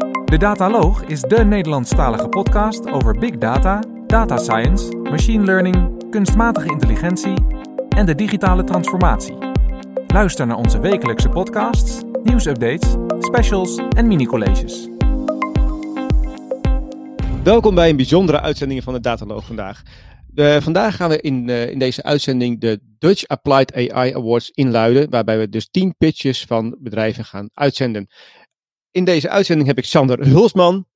De Dataloog is de Nederlandstalige podcast over big data, data science, machine learning, kunstmatige intelligentie en de digitale transformatie. Luister naar onze wekelijkse podcasts, nieuwsupdates, specials en mini-colleges. Welkom bij een bijzondere uitzending van de Dataloog vandaag. Uh, vandaag gaan we in, uh, in deze uitzending de Dutch Applied AI Awards inluiden, waarbij we dus 10 pitches van bedrijven gaan uitzenden. In deze uitzending heb ik Sander Hulsman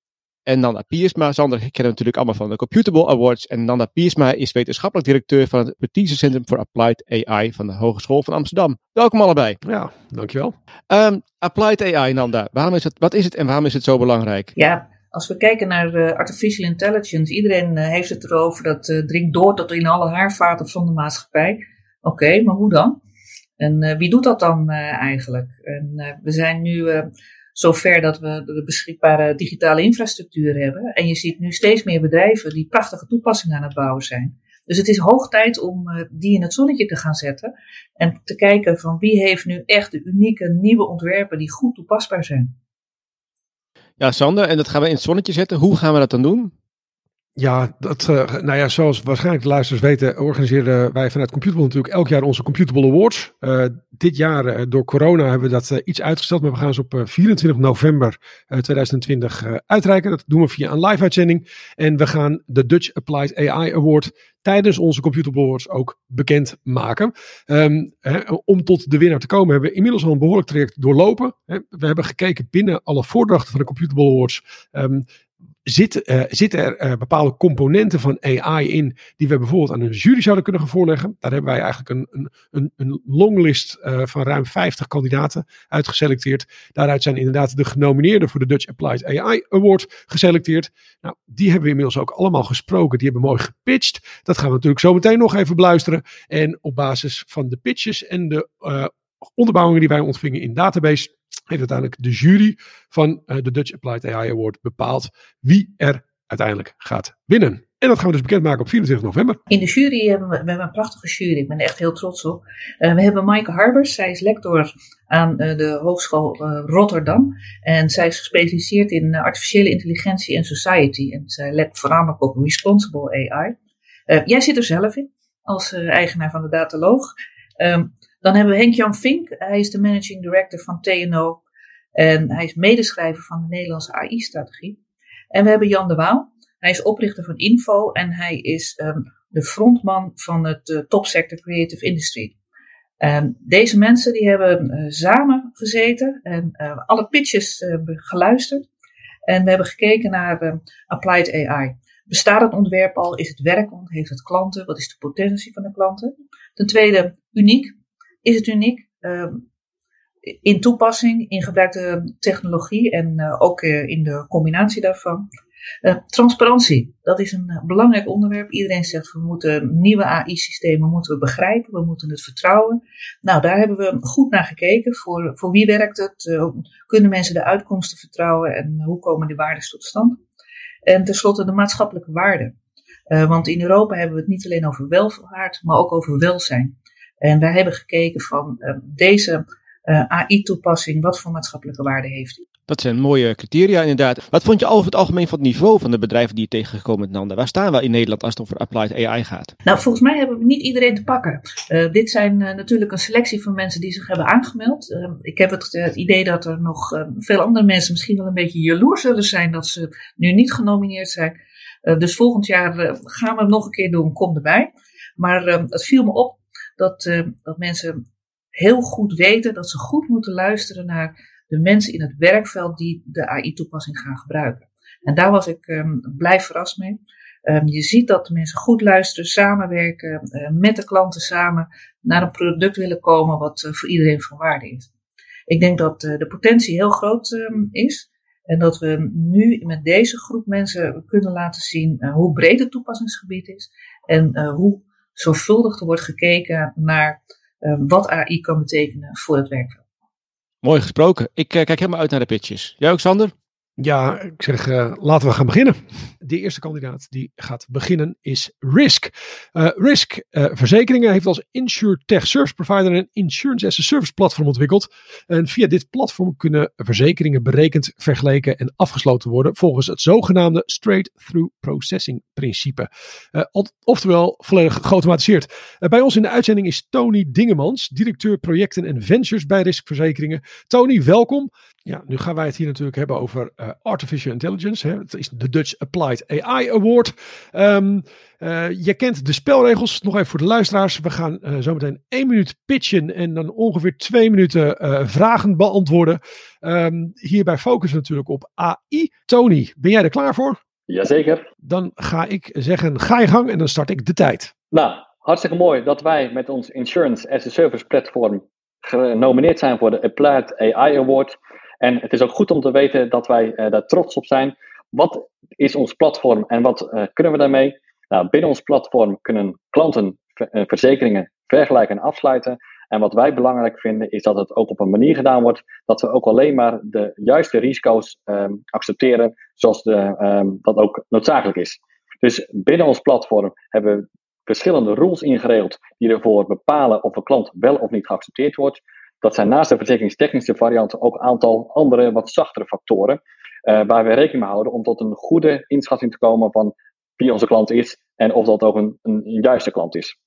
en Nanda Piersma. Sander kennen we natuurlijk allemaal van de Computable Awards. En Nanda Piersma is wetenschappelijk directeur van het Expertisecentrum voor Applied AI van de Hogeschool van Amsterdam. Welkom allebei. Ja, dankjewel. Um, Applied AI, Nanda, waarom is het, wat is het en waarom is het zo belangrijk? Ja, als we kijken naar uh, artificial intelligence, iedereen uh, heeft het erover, dat uh, dringt door tot in alle haarvaten van de maatschappij. Oké, okay, maar hoe dan? En wie doet dat dan eigenlijk? En we zijn nu zover dat we de beschikbare digitale infrastructuur hebben. En je ziet nu steeds meer bedrijven die prachtige toepassingen aan het bouwen zijn. Dus het is hoog tijd om die in het zonnetje te gaan zetten. En te kijken van wie heeft nu echt de unieke nieuwe ontwerpen die goed toepasbaar zijn. Ja, Sander, en dat gaan we in het zonnetje zetten. Hoe gaan we dat dan doen? Ja, dat, uh, nou ja, zoals waarschijnlijk de luisteraars weten, organiseren wij vanuit Computable natuurlijk elk jaar onze Computable Awards. Uh, dit jaar uh, door corona hebben we dat iets uitgesteld, maar we gaan ze op 24 november 2020 uitreiken. Dat doen we via een live uitzending. En we gaan de Dutch Applied AI Award tijdens onze Computable Awards ook bekend maken. Hè, om tot de winnaar te komen hebben we inmiddels al een behoorlijk traject doorlopen. We hebben gekeken binnen alle voordrachten van de Computable Awards. Um, zit, uh, zitten er uh, bepaalde componenten van AI in die we bijvoorbeeld aan een jury zouden kunnen gaan voorleggen. Daar hebben wij eigenlijk een, een, een longlist uh, van ruim 50 kandidaten uitgeselecteerd. Daaruit zijn inderdaad de genomineerden voor de Dutch Applied AI Award geselecteerd. Nou, die hebben we inmiddels ook allemaal gesproken. Die hebben mooi gepitcht. Dat gaan we natuurlijk zo meteen nog even beluisteren. En op basis van de pitches en de onderbouwingen die wij ontvingen in database heeft uiteindelijk de jury van uh, de Dutch Applied AI Award bepaald wie er uiteindelijk gaat winnen. En dat gaan we dus bekendmaken op 24 november. In de jury hebben we, een prachtige jury. Ik ben er echt heel trots op. Uh, we hebben Maaike Harbers. Zij is lector aan uh, de Hogeschool Rotterdam. En zij is gespecialiseerd in artificiële intelligentie en society. En zij let voornamelijk op responsible AI. jij zit er zelf in als eigenaar van de Dataloog. Um, dan hebben we Henk-Jan Vink. Hij is de managing director van TNO. En hij is medeschrijver van de Nederlandse AI-strategie. En we hebben Jan de Waal. Hij is oprichter van Info en hij is um, de frontman van het uh, topsector Creative Industry. Um, deze mensen die hebben uh, samen gezeten en uh, alle pitches geluisterd. En we hebben gekeken naar applied AI. Bestaat het ontwerp al? Is het werkend? Heeft het klanten? Wat is de potentie van de klanten? Ten tweede, uniek is het uniek. Uh, in toepassing, in gebruikte technologie en uh, ook uh, in de combinatie daarvan. Uh, transparantie, dat is een belangrijk onderwerp. Iedereen zegt we moeten nieuwe AI-systemen moeten we begrijpen, we moeten het vertrouwen. Nou, daar hebben we goed naar gekeken. Voor, voor wie werkt het? kunnen mensen de uitkomsten vertrouwen en hoe komen die waarden tot stand? En tenslotte de maatschappelijke waarden. want in Europa hebben we het niet alleen over welvaart, maar ook over welzijn. En wij hebben gekeken van uh, deze uh, AI-toepassing, wat voor maatschappelijke waarde heeft die? Dat zijn mooie criteria inderdaad. Wat vond je over het algemeen van het niveau van de bedrijven die je tegengekomen bent, Nanda? Waar staan we in Nederland als het over applied AI gaat? Nou, volgens mij hebben we niet iedereen te pakken. Uh, dit zijn uh, natuurlijk een selectie van mensen die zich hebben aangemeld. Uh, ik heb het, het, idee dat er nog veel andere mensen misschien wel een beetje jaloers zullen zijn dat ze nu niet genomineerd zijn. dus volgend jaar gaan we het nog een keer doen, kom erbij. Maar het viel me op dat, uh, dat mensen heel goed weten dat ze goed moeten luisteren naar de mensen in het werkveld die de AI-toepassing gaan gebruiken. En daar was ik um, blij verrast mee. Um, je ziet dat mensen goed luisteren, samenwerken, uh, met de klanten samen naar een product willen komen wat uh, voor iedereen van waarde is. Ik denk dat de potentie heel groot um, is. En dat we nu met deze groep mensen kunnen laten zien hoe breed het toepassingsgebied is. En hoe zorgvuldig wordt gekeken naar uh, wat AI kan betekenen voor het werkveld. Mooi gesproken. Ik uh, kijk helemaal uit naar de pitches. Jij ook, Sander? Ja, ik zeg, uh, laten we gaan beginnen. De eerste kandidaat die gaat beginnen is Risk. Uh, Risk uh, Verzekeringen heeft als InsurTech Service Provider een Insurance as a Service platform ontwikkeld. En via dit platform kunnen verzekeringen berekend, vergeleken en afgesloten worden volgens het zogenaamde Straight-Through Processing principe. oftewel volledig geautomatiseerd. bij ons in de uitzending is Tony Dingemans, directeur projecten en ventures bij Risk Verzekeringen. Tony, welkom. Ja, nu gaan wij het hier natuurlijk hebben over uh, artificial intelligence. Hè. Het is de Dutch Applied AI Award. Um, uh, je kent de spelregels. Nog even voor de luisteraars. We gaan uh, zometeen één minuut pitchen en dan ongeveer twee minuten vragen beantwoorden. Um, hierbij focussen natuurlijk op AI. Tony, ben jij er klaar voor? Jazeker. Dan ga ik zeggen, ga je gang en dan start ik de tijd. Nou, hartstikke mooi dat wij met ons Insurance as a Service platform genomineerd zijn voor de Applied AI Award. En het is ook goed om te weten dat wij uh, daar trots op zijn. Wat is ons platform en wat uh, kunnen we daarmee? Nou, binnen ons platform kunnen klanten uh, verzekeringen vergelijken en afsluiten. En wat wij belangrijk vinden is dat het ook op een manier gedaan wordt dat we ook alleen maar de juiste risico's um, accepteren zoals de, um, dat ook noodzakelijk is. Dus binnen ons platform hebben we verschillende rules ingeregeld die ervoor bepalen of een klant wel of niet geaccepteerd wordt. Dat zijn naast de verzekeringstechnische varianten ook een aantal andere, wat zachtere factoren. Uh, waar we rekening mee houden om tot een goede inschatting te komen van wie onze klant is en of dat ook een, een, juiste klant is.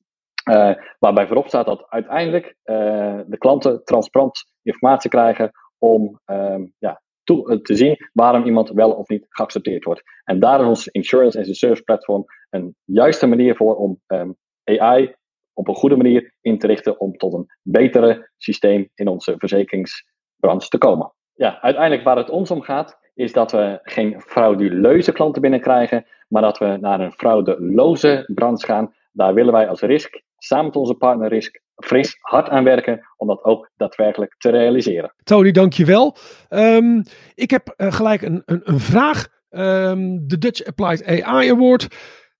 Uh, waarbij voorop staat dat uiteindelijk uh, de klanten transparant informatie krijgen om ehm, ja, te zien waarom iemand wel of niet geaccepteerd wordt. En daar is ons Insurance as a Service platform een juiste manier voor om um, AI op een goede manier in te richten om tot een betere systeem in onze verzekeringsbranche te komen. Ja, uiteindelijk waar het ons om gaat, is dat we geen frauduleuze klanten binnenkrijgen, maar dat we naar een fraudeloze branche gaan. Daar willen wij als Risk, samen met onze partner Risk, fris hard aan werken om dat ook daadwerkelijk te realiseren. Tony, dankjewel. Um, ik heb uh, gelijk een, een, een vraag. Um, de Dutch Applied AI Award.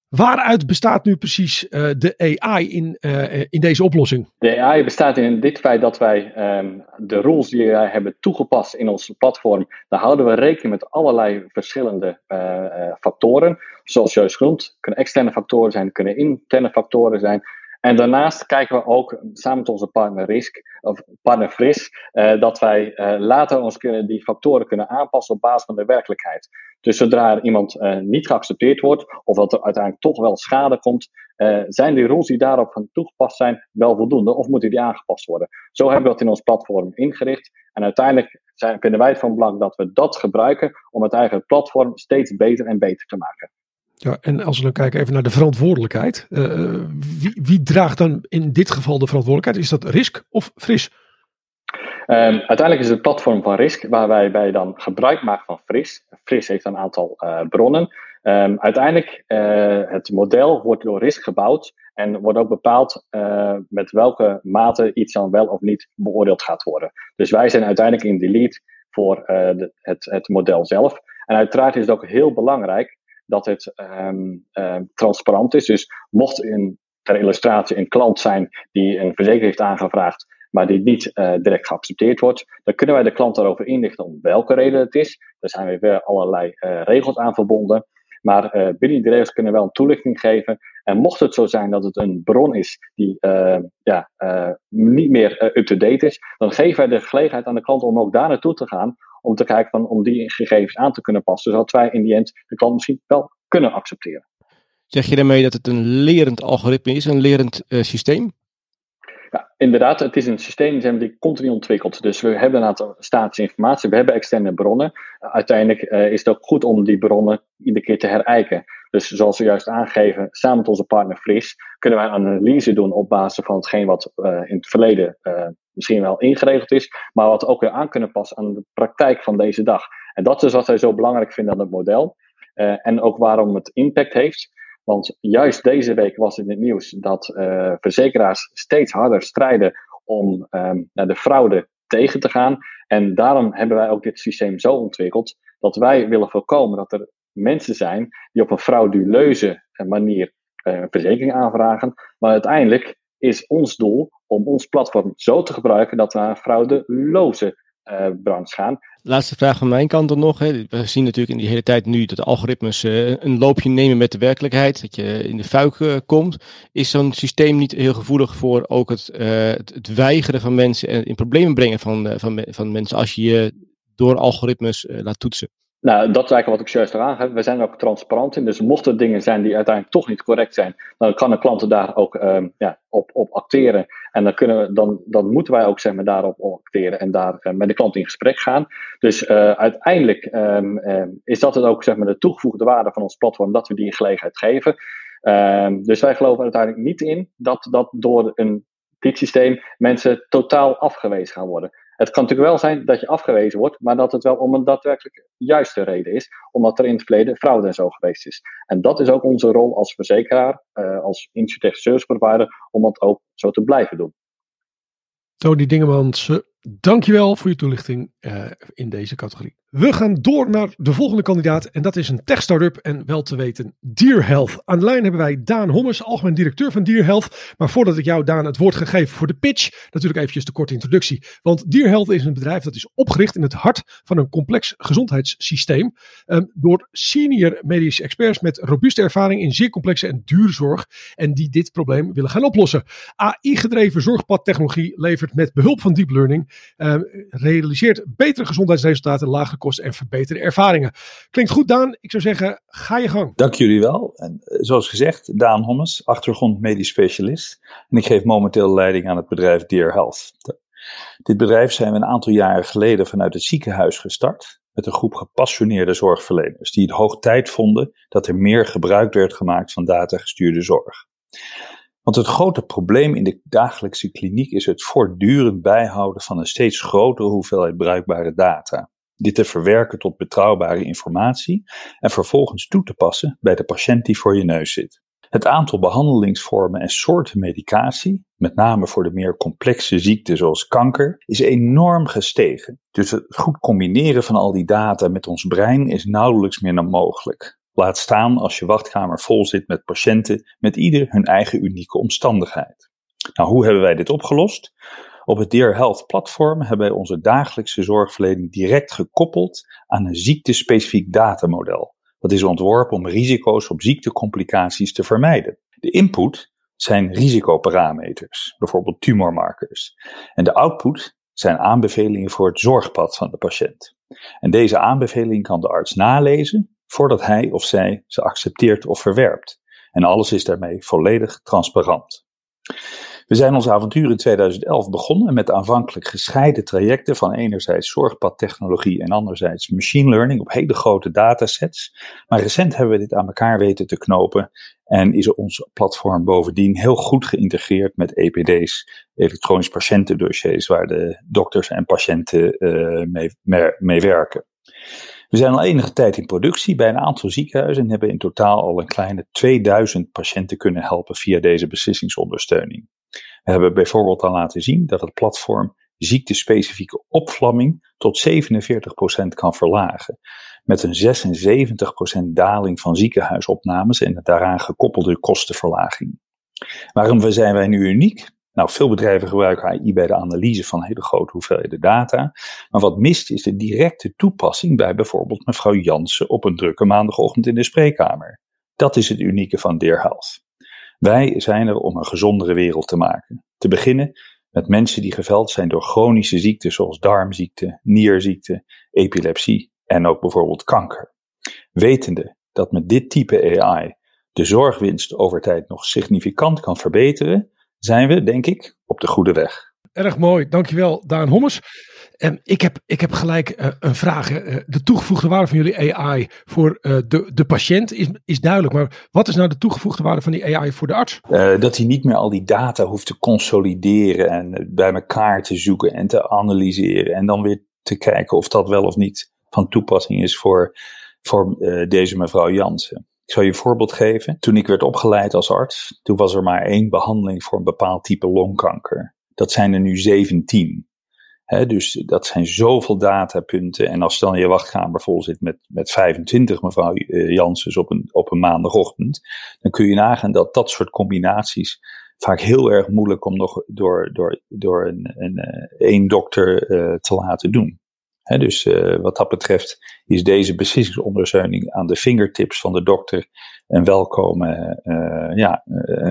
Waaruit bestaat nu precies uh, de AI in, uh, in deze oplossing? De AI bestaat in dit feit dat wij um, de rules die wij hebben toegepast in ons platform, daar houden we rekening met allerlei verschillende uh, factoren. Zoals juist genoemd, kunnen externe factoren zijn, kunnen interne factoren zijn. En daarnaast kijken we ook samen met onze partner Risk, of partner Fris, uh, dat wij uh, later ons kunnen, die factoren kunnen aanpassen op basis van de werkelijkheid. Dus zodra iemand uh, niet geaccepteerd wordt, of dat er uiteindelijk toch wel schade komt, zijn die rules die daarop van toegepast zijn wel voldoende, of moeten die aangepast worden? Zo hebben we dat in ons platform ingericht. En uiteindelijk zijn, wij van belang dat we dat gebruiken om het eigen platform steeds beter en beter te maken. Ja, en als we dan kijken even naar de verantwoordelijkheid. Uh, wie, wie, draagt dan in dit geval de verantwoordelijkheid? Is dat Risk of Fris? Um, uiteindelijk is het platform van Risk waar wij bij dan gebruik maken van Fris. Fris heeft een aantal uh, bronnen. Um, uiteindelijk, uh, het model wordt door Risk gebouwd en wordt ook bepaald met welke mate iets dan wel of niet beoordeeld gaat worden. Dus wij zijn uiteindelijk in de lead voor de, het, het model zelf. En uiteraard is het ook heel belangrijk dat het um, um, transparant is. Dus mocht een, ter illustratie een klant zijn die een verzekering heeft aangevraagd, maar die niet uh, direct geaccepteerd wordt, dan kunnen wij de klant daarover inlichten om welke reden het is. Daar zijn we weer allerlei uh, regels aan verbonden. Maar uh, die regels kunnen we wel een toelichting geven. En mocht het zo zijn dat het een bron is die uh, ja, uh, niet meer up-to-date is, dan geven wij de gelegenheid aan de klant om ook daar naartoe te gaan om te kijken van, om die gegevens aan te kunnen passen, zodat wij in die end de klant misschien wel kunnen accepteren. Zeg je daarmee dat het een lerend algoritme is, een lerend systeem? Inderdaad, het is een systeem die continu ontwikkelt. Dus we hebben een aantal statische informatie, we hebben externe bronnen. Uiteindelijk uh, is het ook goed om die bronnen iedere keer te herijken. Dus zoals we juist aangeven, samen met onze partner Fris, kunnen wij een analyse doen op basis van hetgeen wat uh, in het verleden misschien wel ingeregeld is, maar wat ook weer aan kunnen passen aan de praktijk van deze dag. En dat is wat wij zo belangrijk vinden aan het model. En ook waarom het impact heeft. Want juist deze week was in het nieuws dat uh, verzekeraars steeds harder strijden om um, de fraude tegen te gaan. En daarom hebben wij ook dit systeem zo ontwikkeld dat wij willen voorkomen dat er mensen zijn die op een frauduleuze manier uh, verzekering aanvragen. Maar uiteindelijk is ons doel om ons platform zo te gebruiken dat we een fraudeloze branche gaan. Laatste vraag van mijn kant dan nog. Hè. We zien natuurlijk in die hele tijd nu dat de algoritmes een loopje nemen met de werkelijkheid. Dat je in de fuik komt. Is zo'n systeem niet heel gevoelig voor ook het, het, het, weigeren van mensen en in problemen brengen van, van, van mensen als je je door algoritmes laat toetsen? Nou, dat is eigenlijk wat ik juist eraan heb. We zijn ook transparant in. Dus mochten er dingen zijn die uiteindelijk toch niet correct zijn, dan kan de klant daar ook um, ja, op, op acteren. En dan, kunnen we, dan, dan moeten wij ook zeg maar, daarop acteren en daar uh, met de klant in gesprek gaan. Dus uh, uiteindelijk um, um, is dat het ook zeg maar, de toegevoegde waarde van ons platform, dat we die gelegenheid geven. dus wij geloven uiteindelijk niet in dat, dat door een, systeem mensen totaal afgewezen gaan worden. Het kan natuurlijk wel zijn dat je afgewezen wordt, maar dat het wel om een daadwerkelijk juiste reden is, omdat er in het verleden fraude en zo geweest is. En dat is ook onze rol als verzekeraar, uh, als Insurtech Service Provider, om dat ook zo te blijven doen. Tony Dingemans, dankjewel voor je toelichting uh, in deze categorie. We gaan door naar de volgende kandidaat en dat is een tech-startup en wel te weten Dear Health. Aan de lijn hebben wij Daan Hommers, algemeen directeur van Dear Health. Maar voordat ik jou Daan het woord geef voor de pitch, natuurlijk eventjes de korte introductie. Want Dear Health is een bedrijf dat is opgericht in het hart van een complex gezondheidssysteem um, door senior medische experts met robuuste ervaring in zeer complexe en dure zorg en die dit probleem willen gaan oplossen. AI-gedreven zorgpadtechnologie levert met behulp van deep learning um, realiseert betere gezondheidsresultaten, lagere kosten en verbeterde ervaringen. Klinkt goed, Daan. Ik zou zeggen, ga je gang. Dank jullie wel. En, uh, zoals gezegd, Daan Hommes, achtergrond medisch specialist. En ik geef momenteel leiding aan het bedrijf Dear Health. Dit bedrijf zijn we een aantal jaren geleden vanuit het ziekenhuis gestart. Met een groep gepassioneerde zorgverleners die het hoog tijd vonden dat er meer gebruik werd gemaakt van datagestuurde zorg. Want het grote probleem in de dagelijkse kliniek is het voortdurend bijhouden van een steeds grotere hoeveelheid bruikbare data dit te verwerken tot betrouwbare informatie en vervolgens toe te passen bij de patiënt die voor je neus zit. Het aantal behandelingsvormen en soorten medicatie, met name voor de meer complexe ziekten zoals kanker, is enorm gestegen. Dus het goed combineren van al die data met ons brein is nauwelijks meer dan mogelijk. Laat staan als je wachtkamer vol zit met patiënten met ieder hun eigen unieke omstandigheid. Nou, hoe hebben wij dit opgelost? Op het Dear Health platform hebben wij onze dagelijkse zorgverlening direct gekoppeld aan een ziektespecifiek datamodel. Dat is ontworpen om risico's op ziektecomplicaties te vermijden. De input zijn risicoparameters, bijvoorbeeld tumormarkers. En de output zijn aanbevelingen voor het zorgpad van de patiënt. En deze aanbeveling kan de arts nalezen voordat hij of zij ze accepteert of verwerpt. En alles is daarmee volledig transparant. We zijn ons avontuur in 2011 begonnen met aanvankelijk gescheiden trajecten van enerzijds zorgpadtechnologie en anderzijds machine learning op hele grote datasets. Maar recent hebben we dit aan elkaar weten te knopen en is ons platform bovendien heel goed geïntegreerd met EPD's, elektronisch patiëntendossiers, waar de dokters en patiënten uh, mee, mee werken. We zijn al enige tijd in productie bij een aantal ziekenhuizen en hebben in totaal al een kleine 2000 patiënten kunnen helpen via deze beslissingsondersteuning. We hebben bijvoorbeeld al laten zien dat het platform ziektespecifieke opvlamming tot 47% kan verlagen. Met een 76% daling van ziekenhuisopnames en de daaraan gekoppelde kostenverlaging. Waarom zijn wij nu uniek? Nou, veel bedrijven gebruiken AI bij de analyse van hele grote hoeveelheden data. Maar wat mist is de directe toepassing bij bijvoorbeeld mevrouw Jansen op een drukke maandagochtend in de spreekkamer. Dat is het unieke van Dear Health. Wij zijn er om een gezondere wereld te maken. Te beginnen met mensen die geveld zijn door chronische ziekten zoals darmziekte, nierziekte, epilepsie en ook bijvoorbeeld kanker. Wetende dat met dit type AI de zorgwinst over tijd nog significant kan verbeteren, zijn we, denk ik, op de goede weg. Erg mooi, dankjewel Daan Hommers. En ik heb, ik heb gelijk uh, een vraag. Uh, de toegevoegde waarde van jullie AI voor uh, de, de patiënt is, is duidelijk. Maar wat is nou de toegevoegde waarde van die AI voor de arts? dat hij niet meer al die data hoeft te consolideren en bij elkaar te zoeken en te analyseren. En dan weer te kijken of dat wel of niet van toepassing is voor, voor deze mevrouw Jansen. Ik zal je een voorbeeld geven. Toen ik werd opgeleid als arts, toen was er maar één behandeling voor een bepaald type longkanker. Dat zijn er nu 17. He, dus dat zijn zoveel datapunten. En als dan je wachtkamer vol zit met, met 25 mevrouw uh, Janssens op een, op een maandagochtend, dan kun je nagaan dat dat soort combinaties vaak heel erg moeilijk om nog door, door, door een, een, één dokter te laten doen. Dus wat dat betreft is deze beslissingsondersteuning aan de fingertips van de dokter een welkome, ja,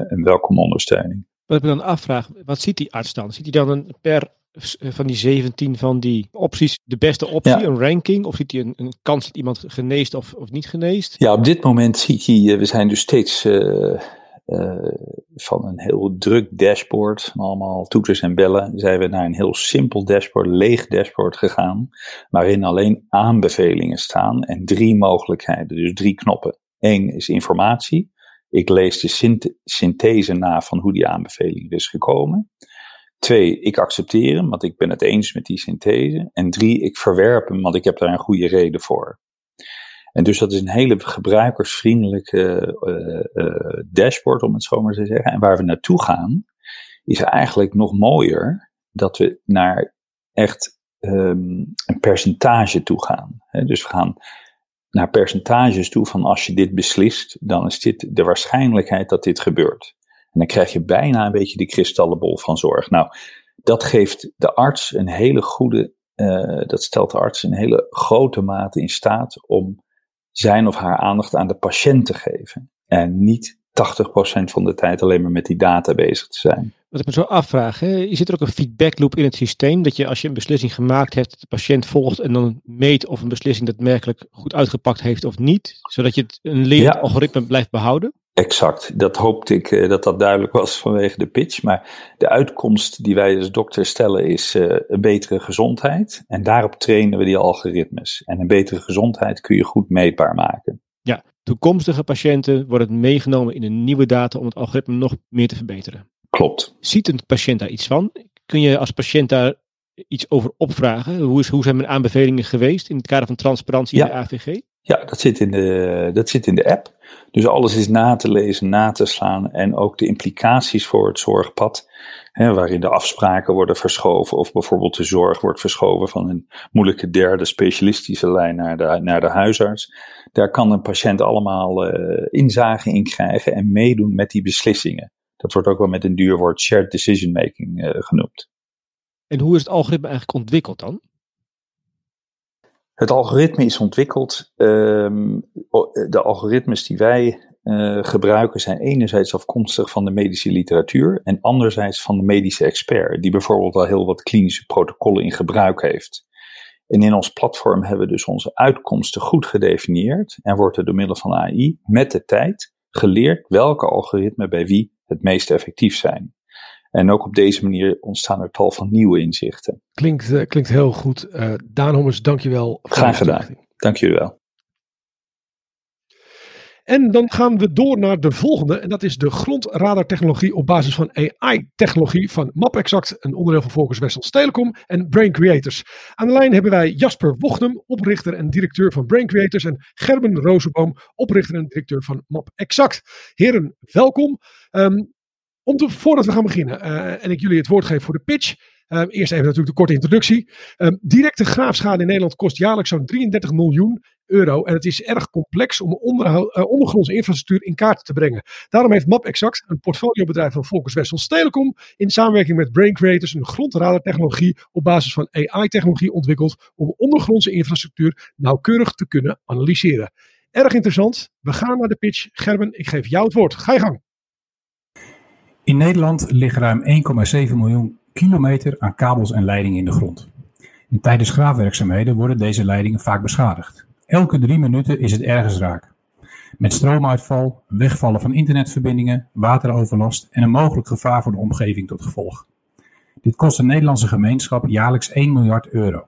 een welkome ondersteuning. Wat ik me dan afvraag, wat ziet die arts dan? Ziet hij dan een per eh, van die 17 van die opties de beste optie, een ranking? Of ziet hij een, een, kans dat iemand geneest of, of niet geneest? Ja, op dit moment ziet hij, eh, we zijn dus steeds uh, van een heel druk dashboard, allemaal toeters en bellen, zijn we naar een heel simpel dashboard, leeg dashboard gegaan, waarin alleen aanbevelingen staan en drie mogelijkheden, dus drie knoppen. Eén is informatie. Ik lees de synthese na van hoe die aanbeveling is gekomen. Twee, ik accepteer hem, want ik ben het eens met die synthese. En drie, ik verwerp hem, want ik heb daar een goede reden voor. En dus dat is een hele gebruikersvriendelijke uh, uh, dashboard, om het zo maar te zeggen. En waar we naartoe gaan, is eigenlijk nog mooier dat we naar echt um, een percentage toe gaan. dus we gaan naar percentages toe van als je dit beslist, dan is dit de waarschijnlijkheid dat dit gebeurt. En dan krijg je bijna een beetje die kristallenbol van zorg. Nou, dat geeft de arts een hele goede, uh, dat stelt de arts in hele grote mate in staat om zijn of haar aandacht aan de patiënt te geven. En niet 80% van de tijd alleen maar met die data bezig te zijn. Wat ik me zo afvraag, hè, is er ook een feedback loop in het systeem? Dat je als je een beslissing gemaakt hebt, de patiënt volgt en dan meet of een beslissing daadwerkelijk goed uitgepakt heeft of niet? Zodat je het een leerend algoritme blijft behouden? Exact, dat hoopte ik uh, dat dat duidelijk was vanwege de pitch. Maar de uitkomst die wij als dokter stellen is uh, een betere gezondheid. En daarop trainen we die algoritmes. En een betere gezondheid kun je goed meetbaar maken. Ja, toekomstige patiënten worden meegenomen in een nieuwe data om het algoritme nog meer te verbeteren. Klopt. Ziet een patiënt daar iets van? Kun je als patiënt daar iets over opvragen? Hoe, is, hoe zijn mijn aanbevelingen geweest in het kader van transparantie ja. bij AVG? Ja, dat zit, in de, dat zit in de app. Dus alles is na te lezen, na te slaan en ook de implicaties voor het zorgpad, hè, waarin de afspraken worden verschoven of bijvoorbeeld de zorg wordt verschoven van een moeilijke derde specialistische lijn naar de, naar de huisarts. Daar kan een patiënt allemaal uh, inzage in krijgen en meedoen met die beslissingen. Dat wordt ook wel met een duur woord shared decision making uh, genoemd. En hoe is het algoritme eigenlijk ontwikkeld dan? Het algoritme is ontwikkeld. Um, de algoritmes die wij uh, gebruiken zijn enerzijds afkomstig van de medische literatuur en anderzijds van de medische expert, die bijvoorbeeld al heel wat klinische protocollen in gebruik heeft. En in ons platform hebben we dus onze uitkomsten goed gedefinieerd en wordt er door middel van AI met de tijd geleerd welke algoritmen bij wie het meest effectief zijn. En ook op deze manier ontstaan er tal van nieuwe inzichten. Klinkt, uh, klinkt heel goed. Uh, Daan Hommers, dankjewel. Graag gedaan. Dank jullie wel. En dan gaan we door naar de volgende. En dat is de grondradartechnologie op basis van AI-technologie van MapExact, een onderdeel van Focus Wessels Telecom en Brain Creators. Aan de lijn hebben wij Jasper Wochnum, oprichter en directeur van Brain Creators. En Gerben Rozenboom, oprichter en directeur van MapExact. Heren, welkom. Um, om te, voordat we gaan beginnen uh, en ik jullie het woord geef voor de pitch. Uh, eerst even natuurlijk de korte introductie. Um, directe graafschade in Nederland kost jaarlijks zo'n 33 miljoen euro. En het is erg complex om ondergrondse infrastructuur in kaart te brengen. Daarom heeft MapExact, een portfoliobedrijf van Volkers Wessels Telecom, in samenwerking met Brain Creators een grondradartechnologie op basis van AI-technologie ontwikkeld om ondergrondse infrastructuur nauwkeurig te kunnen analyseren. Erg interessant. We gaan naar de pitch. Gerben, ik geef jou het woord. Ga je gang. In Nederland liggen ruim 1,7 miljoen kilometer aan kabels en leidingen in de grond. En tijdens graafwerkzaamheden worden deze leidingen vaak beschadigd. Elke drie minuten is het ergens raak. Met stroomuitval, wegvallen van internetverbindingen, wateroverlast en een mogelijk gevaar voor de omgeving tot gevolg. Dit kost de Nederlandse gemeenschap jaarlijks 1 miljard euro.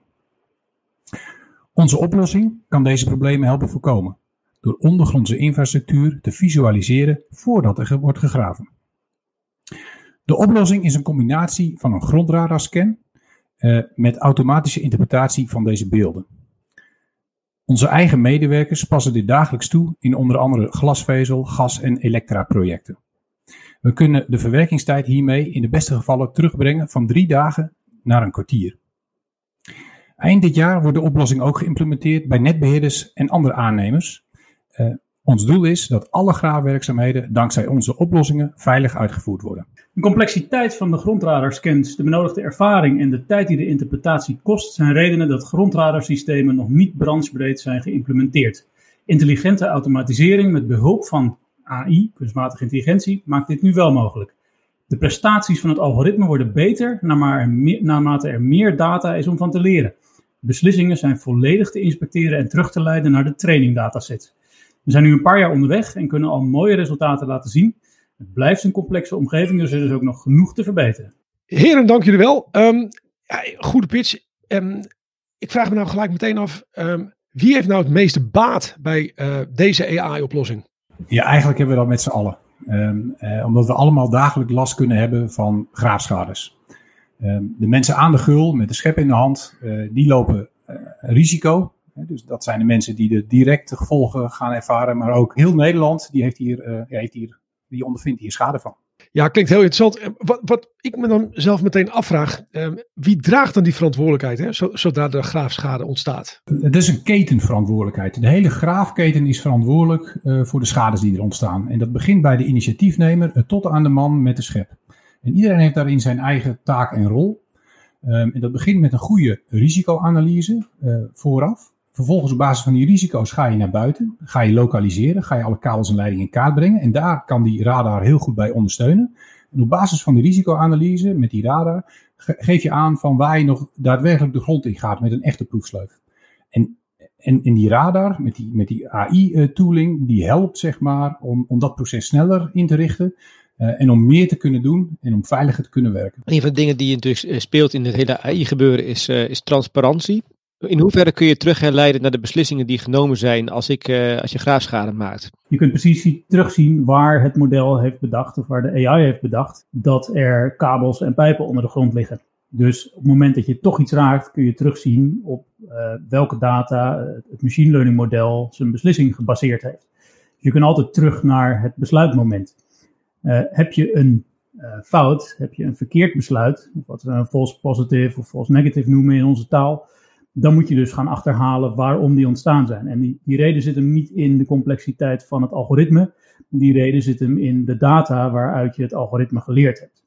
Onze oplossing kan deze problemen helpen voorkomen door ondergrondse infrastructuur te visualiseren voordat er wordt gegraven. De oplossing is een combinatie van een grondradarscan uh, met automatische interpretatie van deze beelden. Onze eigen medewerkers passen dit dagelijks toe in onder andere glasvezel, gas- en elektra-projecten. We kunnen de verwerkingstijd hiermee in de beste gevallen terugbrengen van drie dagen naar een kwartier. Eind dit jaar wordt de oplossing ook geïmplementeerd bij netbeheerders en andere aannemers. Uh, Ons doel is dat alle graafwerkzaamheden dankzij onze oplossingen veilig uitgevoerd worden. De complexiteit van de grondradarscans, de benodigde ervaring en de tijd die de interpretatie kost zijn redenen dat grondradarsystemen nog niet branchebreed zijn geïmplementeerd. Intelligente automatisering met behulp van AI, kunstmatige intelligentie, maakt dit nu wel mogelijk. De prestaties van het algoritme worden beter naarmate er meer data is om van te leren. Beslissingen zijn volledig te inspecteren en terug te leiden naar de trainingdataset. We zijn nu een paar jaar onderweg en kunnen al mooie resultaten laten zien. Het blijft een complexe omgeving, dus er is ook nog genoeg te verbeteren. Heren, dank jullie wel. Um, ja, goede pitch. Um, ik vraag me nou gelijk meteen af, um, wie heeft nou het meeste baat bij uh, deze AI-oplossing? Ja, eigenlijk hebben we dat met z'n allen. Uh, omdat we allemaal dagelijks last kunnen hebben van graafschades. de mensen aan de gul met de schep in de hand, uh, die lopen risico. Dus dat zijn de mensen die de directe gevolgen gaan ervaren. Maar ook heel Nederland, die, heeft hier, heeft hier, die ondervindt hier schade van. Ja, klinkt heel interessant. Wat, wat ik me dan zelf meteen afvraag, eh, wie draagt dan die verantwoordelijkheid, hè, zodra de graafschade ontstaat? Het is een ketenverantwoordelijkheid. De hele graafketen is verantwoordelijk uh, voor de schades die er ontstaan. En dat begint bij de initiatiefnemer uh, tot aan de man met de schep. En iedereen heeft daarin zijn eigen taak en rol. Um, en dat begint met een goede risicoanalyse vooraf. Vervolgens op basis van die risico's ga je naar buiten, ga je lokaliseren, ga je alle kabels en leidingen in kaart brengen. En daar kan die radar heel goed bij ondersteunen. En op basis van die risicoanalyse met die radar geef je aan van waar je nog daadwerkelijk de grond in gaat met een echte proefsleuf. En, en, en die radar met die, met die AI-tooling, die helpt zeg maar om, om dat proces sneller in te richten. Uh, en om meer te kunnen doen en om veiliger te kunnen werken. Een van de dingen die natuurlijk eh, speelt in het hele AI-gebeuren is, is transparantie. In hoeverre kun je terug herleiden naar de beslissingen die genomen zijn als, ik, uh, als je graafschade maakt? Je kunt precies terugzien waar het model heeft bedacht, of waar de AI heeft bedacht, dat er kabels en pijpen onder de grond liggen. Dus op het moment dat je toch iets raakt, kun je terugzien op uh, welke data het machine learning model zijn beslissing gebaseerd heeft. Dus je kunt altijd terug naar het besluitmoment. Uh, heb je een fout, heb je een verkeerd besluit, wat we een false positive of false negative noemen in onze taal, dan moet je dus gaan achterhalen waarom die ontstaan zijn. En die, die reden zit hem niet in de complexiteit van het algoritme. Die reden zit hem in de data waaruit je het algoritme geleerd hebt.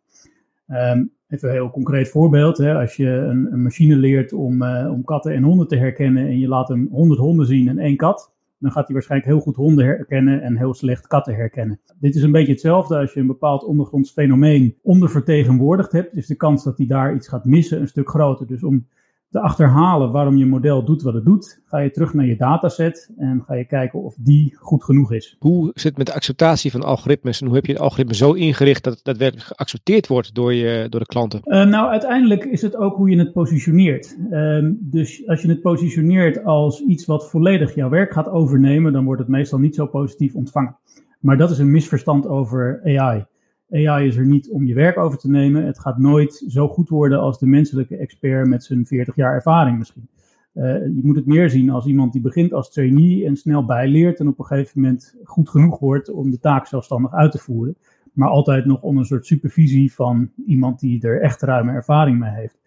Um, even een heel concreet voorbeeld. Hè. Als je een, machine leert om, uh, om katten en honden te herkennen en je laat hem 100 honden zien en één kat, dan gaat hij waarschijnlijk heel goed honden herkennen en heel slecht katten herkennen. Dit is een beetje hetzelfde als je een bepaald ondergronds fenomeen ondervertegenwoordigd hebt. Is de kans dat hij daar iets gaat missen een stuk groter. Dus om te achterhalen waarom je model doet wat het doet, ga je terug naar je dataset en ga je kijken of die goed genoeg is. Hoe zit het met de acceptatie van algoritmes en hoe heb je het algoritme zo ingericht dat het daadwerkelijk geaccepteerd wordt door, je, door de klanten? Uh, nou, uiteindelijk is het ook hoe je het positioneert. Uh, dus als je het positioneert als iets wat volledig jouw werk gaat overnemen, dan wordt het meestal niet zo positief ontvangen. Maar dat is een misverstand over AI. AI is er niet om je werk over te nemen. Het gaat nooit zo goed worden als de menselijke expert met zijn 40 jaar ervaring misschien. Uh, je moet het meer zien als iemand die begint als trainee en snel bijleert en op een gegeven moment goed genoeg wordt om de taak zelfstandig uit te voeren. Maar altijd nog onder een soort supervisie van iemand die er echt ruime ervaring mee heeft.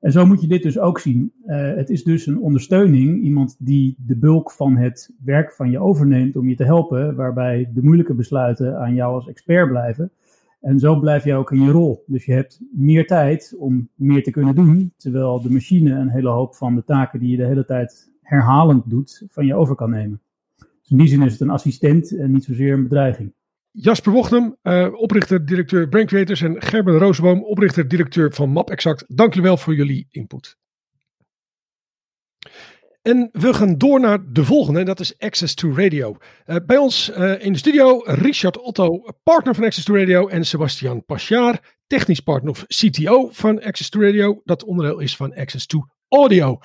En zo moet je dit dus ook zien. Uh, het is dus een ondersteuning, iemand die de bulk van het werk van je overneemt om je te helpen, waarbij de moeilijke besluiten aan jou als expert blijven. En zo blijf je ook in je rol. Dus je hebt meer tijd om meer te kunnen doen, terwijl de machine een hele hoop van de taken die je de hele tijd herhalend doet, van je over kan nemen. Dus in die zin is het een assistent en niet zozeer een bedreiging. Jasper Wochnum, uh, oprichter, directeur Brain Creators en Gerben Roosboom, oprichter, directeur van Map Exact. Dank jullie wel voor jullie input. En we gaan door naar de volgende, en dat is Access to Radio. Uh, bij ons uh, in de studio Richard Otto, partner van Access to Radio, en Sebastian Paschaar, technisch partner of CTO van Access to Radio, dat onderdeel is van Access to Audio.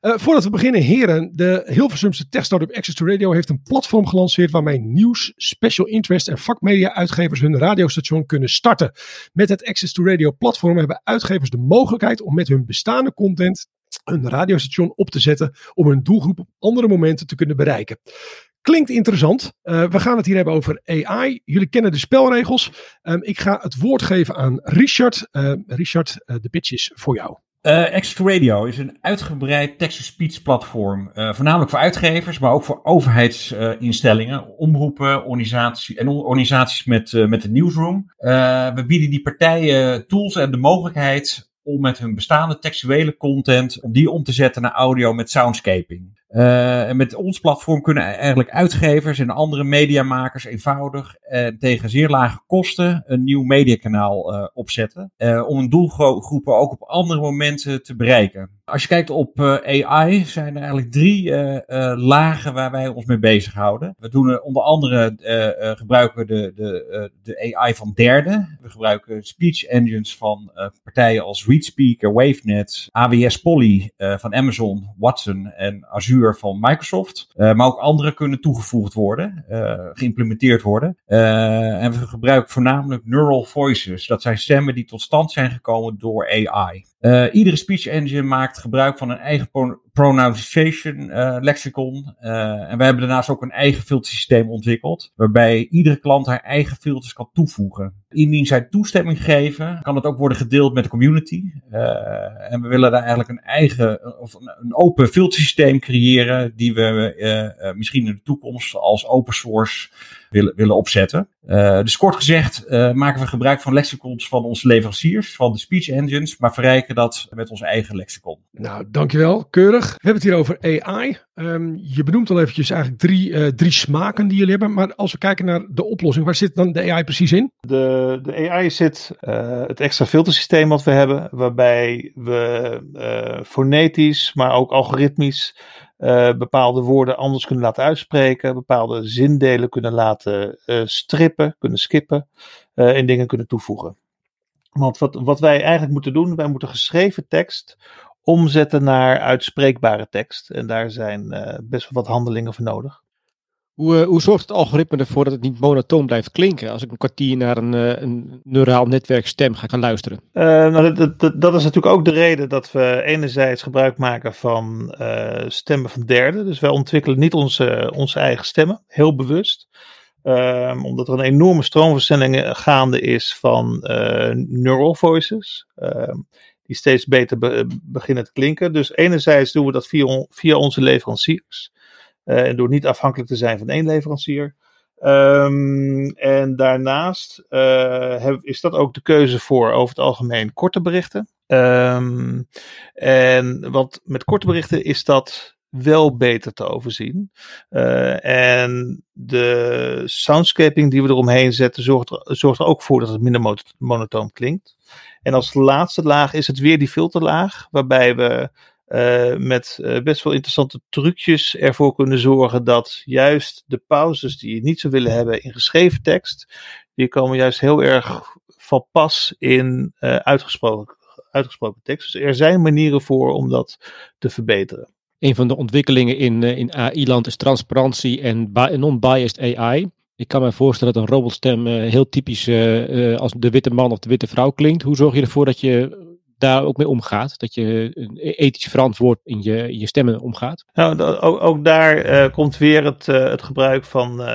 Uh, voordat we beginnen, heren, de Hilversumse tech-startup Access to Radio heeft een platform gelanceerd waarmee nieuws, special interest en vakmedia-uitgevers hun radiostation kunnen starten. Met het Access to Radio platform hebben uitgevers de mogelijkheid om met hun bestaande content een radiostation op te zetten om hun doelgroep op andere momenten te kunnen bereiken. Klinkt interessant. Uh, we gaan het hier hebben over AI. Jullie kennen de spelregels. Um, ik ga het woord geven aan Richard. Uh, Richard, uh, de pitch is voor jou. Uh, Extra Radio is een uitgebreid text-to-speech platform, voornamelijk voor uitgevers, maar ook voor overheidsinstellingen, omroepen, organisaties en organisaties met, met een newsroom. we bieden die partijen tools en de mogelijkheid om met hun bestaande textuele content, om die om te zetten naar audio met soundscaping. Uh, en met ons platform kunnen eigenlijk uitgevers en andere mediamakers eenvoudig en tegen zeer lage kosten een nieuw mediakanaal uh, opzetten. Om een doelgroepen ook op andere momenten te bereiken. Als je kijkt op AI zijn er eigenlijk drie lagen waar wij ons mee bezighouden. We doen onder andere gebruiken de, de, de AI van derden. We gebruiken speech engines van partijen als ReadSpeaker, WaveNet, AWS Polly van Amazon, Watson en Azure van Microsoft. Uh, maar ook andere kunnen toegevoegd worden, uh, geïmplementeerd worden. Uh, en we gebruiken voornamelijk neural voices. Dat zijn stemmen die tot stand zijn gekomen door AI. Iedere speech engine maakt gebruik van een eigen pronunciation lexicon. en we hebben daarnaast ook een eigen filtersysteem ontwikkeld, waarbij iedere klant haar eigen filters kan toevoegen. Indien zij toestemming geven, kan het ook worden gedeeld met de community. en we willen daar eigenlijk een eigen of een open filtersysteem creëren die we misschien in de toekomst als open source willen, willen opzetten. Uh, dus kort gezegd uh, maken we gebruik van lexicons van onze leveranciers, van de speech engines, maar verrijken dat met ons eigen lexicon. Nou, dankjewel. Keurig. We hebben het hier over AI. Um, ehm, je benoemt al eventjes eigenlijk drie, uh, drie smaken die jullie hebben, maar als we kijken naar de oplossing, waar zit dan de AI precies in? De, de AI zit het extra filtersysteem wat we hebben, waarbij we fonetisch, maar ook algoritmisch uh, bepaalde woorden anders kunnen laten uitspreken, bepaalde zindelen kunnen laten uh, strippen, kunnen skippen uh, en dingen kunnen toevoegen. Want wat, wat wij eigenlijk moeten doen, wij moeten geschreven tekst omzetten naar uitspreekbare tekst. En daar zijn best wel wat handelingen voor nodig. Hoe, hoe zorgt het algoritme ervoor dat het niet monotoon blijft klinken als ik een kwartier naar een, een neuraal netwerk stem ga gaan luisteren? Uh, nou, dat, dat, dat, is natuurlijk ook de reden dat we enerzijds gebruik maken van uh, stemmen van derden. Dus wij ontwikkelen niet onze, onze eigen stemmen, heel bewust. Uh, omdat er een enorme stroomversnelling gaande is van neural voices. Ehm, die steeds beter be beginnen te klinken. Dus enerzijds doen we dat via onze leveranciers. Uh, en door niet afhankelijk te zijn van één leverancier. Um, en daarnaast uh, heb, is dat ook de keuze voor over het algemeen korte berichten. Um, en want met korte berichten is dat wel beter te overzien. Uh, en de soundscaping die we eromheen zetten zorgt er, zorgt er ook voor dat het minder monotoon klinkt. En als laatste laag is het weer die filterlaag, waarbij we uh, met uh, best wel interessante trucjes ervoor kunnen zorgen dat juist de pauzes die je niet zou willen hebben in geschreven tekst, die komen juist heel erg van pas in uh, uitgesproken, uitgesproken tekst. Dus er zijn manieren voor om dat te verbeteren. Een van de ontwikkelingen in, in AI-land is transparantie en non-biased AI. Ik kan me voorstellen dat een robotstem heel typisch als de witte man of de witte vrouw klinkt. Hoe zorg je ervoor dat je daar ook mee omgaat. Dat je ethisch verantwoord in je, je stemmen omgaat. Nou, ook, ook daar uh, komt weer het, uh, het gebruik van uh,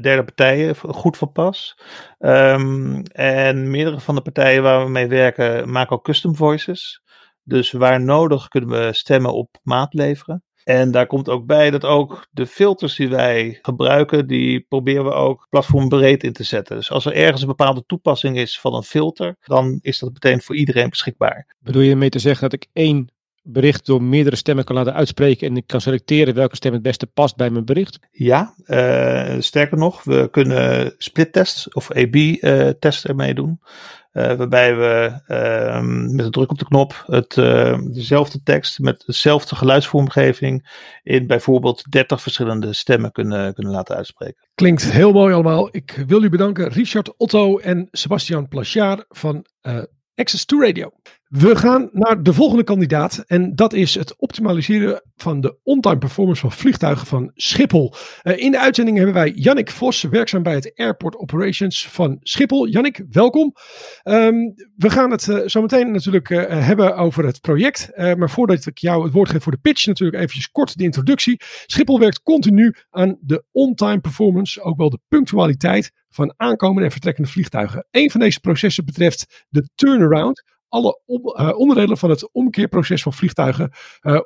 derde partijen goed van pas. Um, en meerdere van de partijen waar we mee werken maken ook custom voices. Dus waar nodig kunnen we stemmen op maat leveren. En daar komt ook bij dat ook de filters die wij gebruiken, die proberen we ook platformbreed in te zetten. Dus als er ergens een bepaalde toepassing is van een filter, dan is dat meteen voor iedereen beschikbaar. Bedoel je mee te zeggen dat ik één bericht door meerdere stemmen kan laten uitspreken en ik kan selecteren welke stem het beste past bij mijn bericht? Ja, uh, sterker nog, we kunnen split tests of AB-tests uh, ermee doen. Uh, waarbij we uh, met een druk op de knop het, uh, dezelfde tekst met dezelfde geluidsvormgeving in bijvoorbeeld 30 verschillende stemmen kunnen, kunnen laten uitspreken. Klinkt heel mooi allemaal. Ik wil u bedanken, Richard Otto en Sebastian Plachard van Access to Radio. We gaan naar de volgende kandidaat. En dat is het optimaliseren van de on-time performance van vliegtuigen van Schiphol. Uh, in de uitzending hebben wij Jannik Vos, werkzaam bij het Airport Operations van Schiphol. Jannik, welkom. Um, we gaan het uh, zo meteen natuurlijk uh, hebben over het project. maar voordat ik jou het woord geef voor de pitch, natuurlijk eventjes kort de introductie. Schiphol werkt continu aan de on-time performance, ook wel de punctualiteit van aankomende en vertrekkende vliegtuigen. Een van deze processen betreft de turnaround alle onderdelen van het omkeerproces van vliegtuigen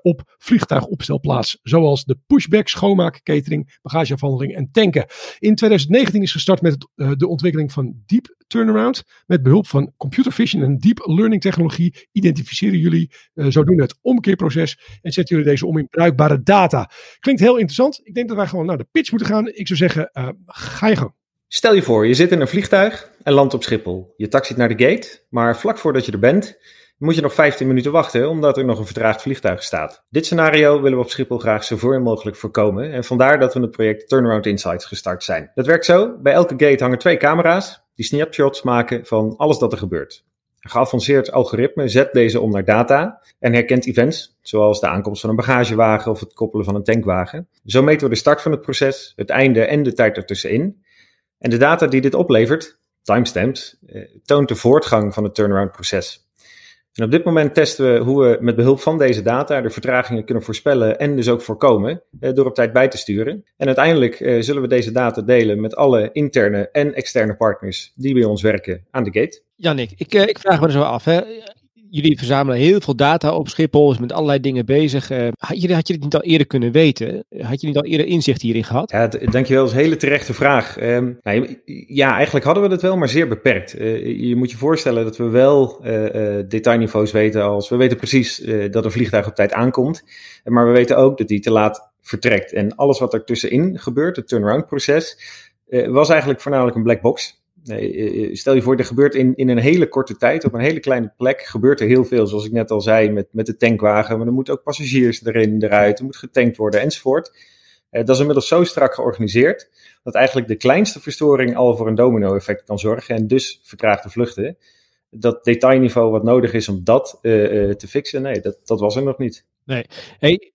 op vliegtuigopstelplaats. Zoals de pushback, schoonmaak, catering, bagageafhandeling en tanken. In 2019 is gestart met de ontwikkeling van Deep Turnaround. Met behulp van computer vision en deep learning technologie identificeren jullie zodoende het omkeerproces en zetten jullie deze om in bruikbare data. Klinkt heel interessant. Ik denk dat wij gewoon naar de pitch moeten gaan. Ik zou zeggen, ga je gang. Stel je voor, je zit in een vliegtuig en landt op Schiphol. Je taxiet naar de gate, maar vlak voordat je er bent, moet je nog 15 minuten wachten omdat er nog een vertraagd vliegtuig staat. Dit scenario willen we op Schiphol graag zoveel mogelijk voorkomen en vandaar dat we het project Turnaround Insights gestart zijn. Dat werkt zo, bij elke gate hangen twee camera's die snapshots maken van alles dat er gebeurt. Een geavanceerd algoritme zet deze om naar data en herkent events, zoals de aankomst van een bagagewagen of het koppelen van een tankwagen. Zo meten we de start van het proces, het einde en de tijd ertussenin. En de data die dit oplevert, timestamps, eh, toont de voortgang van het turnaround proces. En op dit moment testen we hoe we met behulp van deze data de vertragingen kunnen voorspellen en dus ook voorkomen eh, door op tijd bij te sturen. En uiteindelijk eh, zullen we deze data delen met alle interne en externe partners die bij ons werken aan de gate. Jannik, ik, ik vraag me er zo af. Hè jullie verzamelen heel veel data op Schiphol, is met allerlei dingen bezig. Uh, had, je, had je dit niet al eerder kunnen weten? Had je niet al eerder inzicht hierin gehad? Ja, dankjewel. Dat is een hele terechte vraag. Um, nou, ja, eigenlijk hadden we dat wel, maar zeer beperkt. Uh, je moet je voorstellen dat we wel uh, detailniveaus weten als... We weten precies dat een vliegtuig op tijd aankomt, maar we weten ook dat die te laat vertrekt. En alles wat er tussenin gebeurt, het turnaround proces, was eigenlijk voornamelijk een black box. Eh, eh, stel je voor, er gebeurt in, in een hele korte tijd, op een hele kleine plek, gebeurt er heel veel. Zoals ik net al zei, met, met de tankwagen. Maar er moeten ook passagiers erin, eruit, er moet getankt worden enzovoort. Uh, dat is inmiddels zo strak georganiseerd, dat eigenlijk de kleinste verstoring al voor een domino-effect kan zorgen. En dus vertraagde vluchten. Dat detailniveau wat nodig is om dat te fixen, nee, dat, dat was er nog niet. Nee. Hey,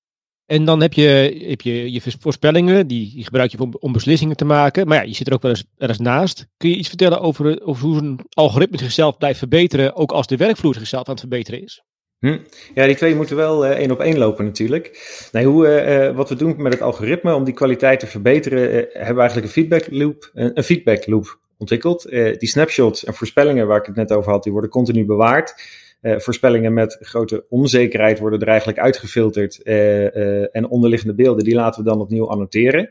en dan heb je, heb je je voorspellingen, die, gebruik je om, beslissingen te maken. Maar ja, je zit er ook wel eens, eens naast. Kun je iets vertellen over, hoe een algoritme zichzelf blijft verbeteren, ook als de werkvloer zichzelf aan het verbeteren is? Hm. Ja, die twee moeten wel uh, één op één lopen natuurlijk. Nee, hoe, uh, wat we doen met het algoritme om die kwaliteit te verbeteren, hebben we eigenlijk een feedback loop, een, een feedback loop ontwikkeld. die snapshots en voorspellingen waar ik het net over had, die worden continu bewaard. Uh, voorspellingen met grote onzekerheid worden er eigenlijk uitgefilterd. Uh, uh, en onderliggende beelden, die laten we dan opnieuw annoteren.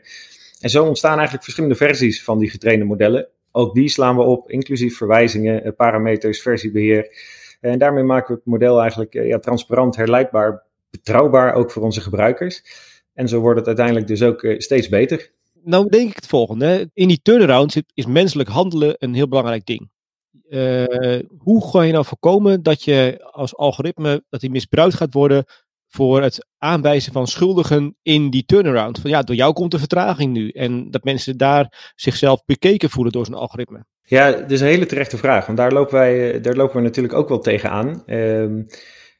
En zo ontstaan eigenlijk verschillende versies van die getrainde modellen. Ook die slaan we op, inclusief verwijzingen, parameters, versiebeheer. En daarmee maken we het model eigenlijk ja, transparant, herleidbaar, betrouwbaar ook voor onze gebruikers. En zo wordt het uiteindelijk dus ook steeds beter. Nou denk ik het volgende. In die turnaround is menselijk handelen een heel belangrijk ding. Uh, hoe ga je nou voorkomen dat je als algoritme dat die misbruikt gaat worden voor het aanwijzen van schuldigen in die turnaround? Van ja, door jou komt de vertraging nu. En dat mensen daar zichzelf bekeken voelen door zo'n algoritme. Ja, dat is een hele terechte vraag. Want daar lopen wij, daar lopen we natuurlijk ook wel tegenaan. Um,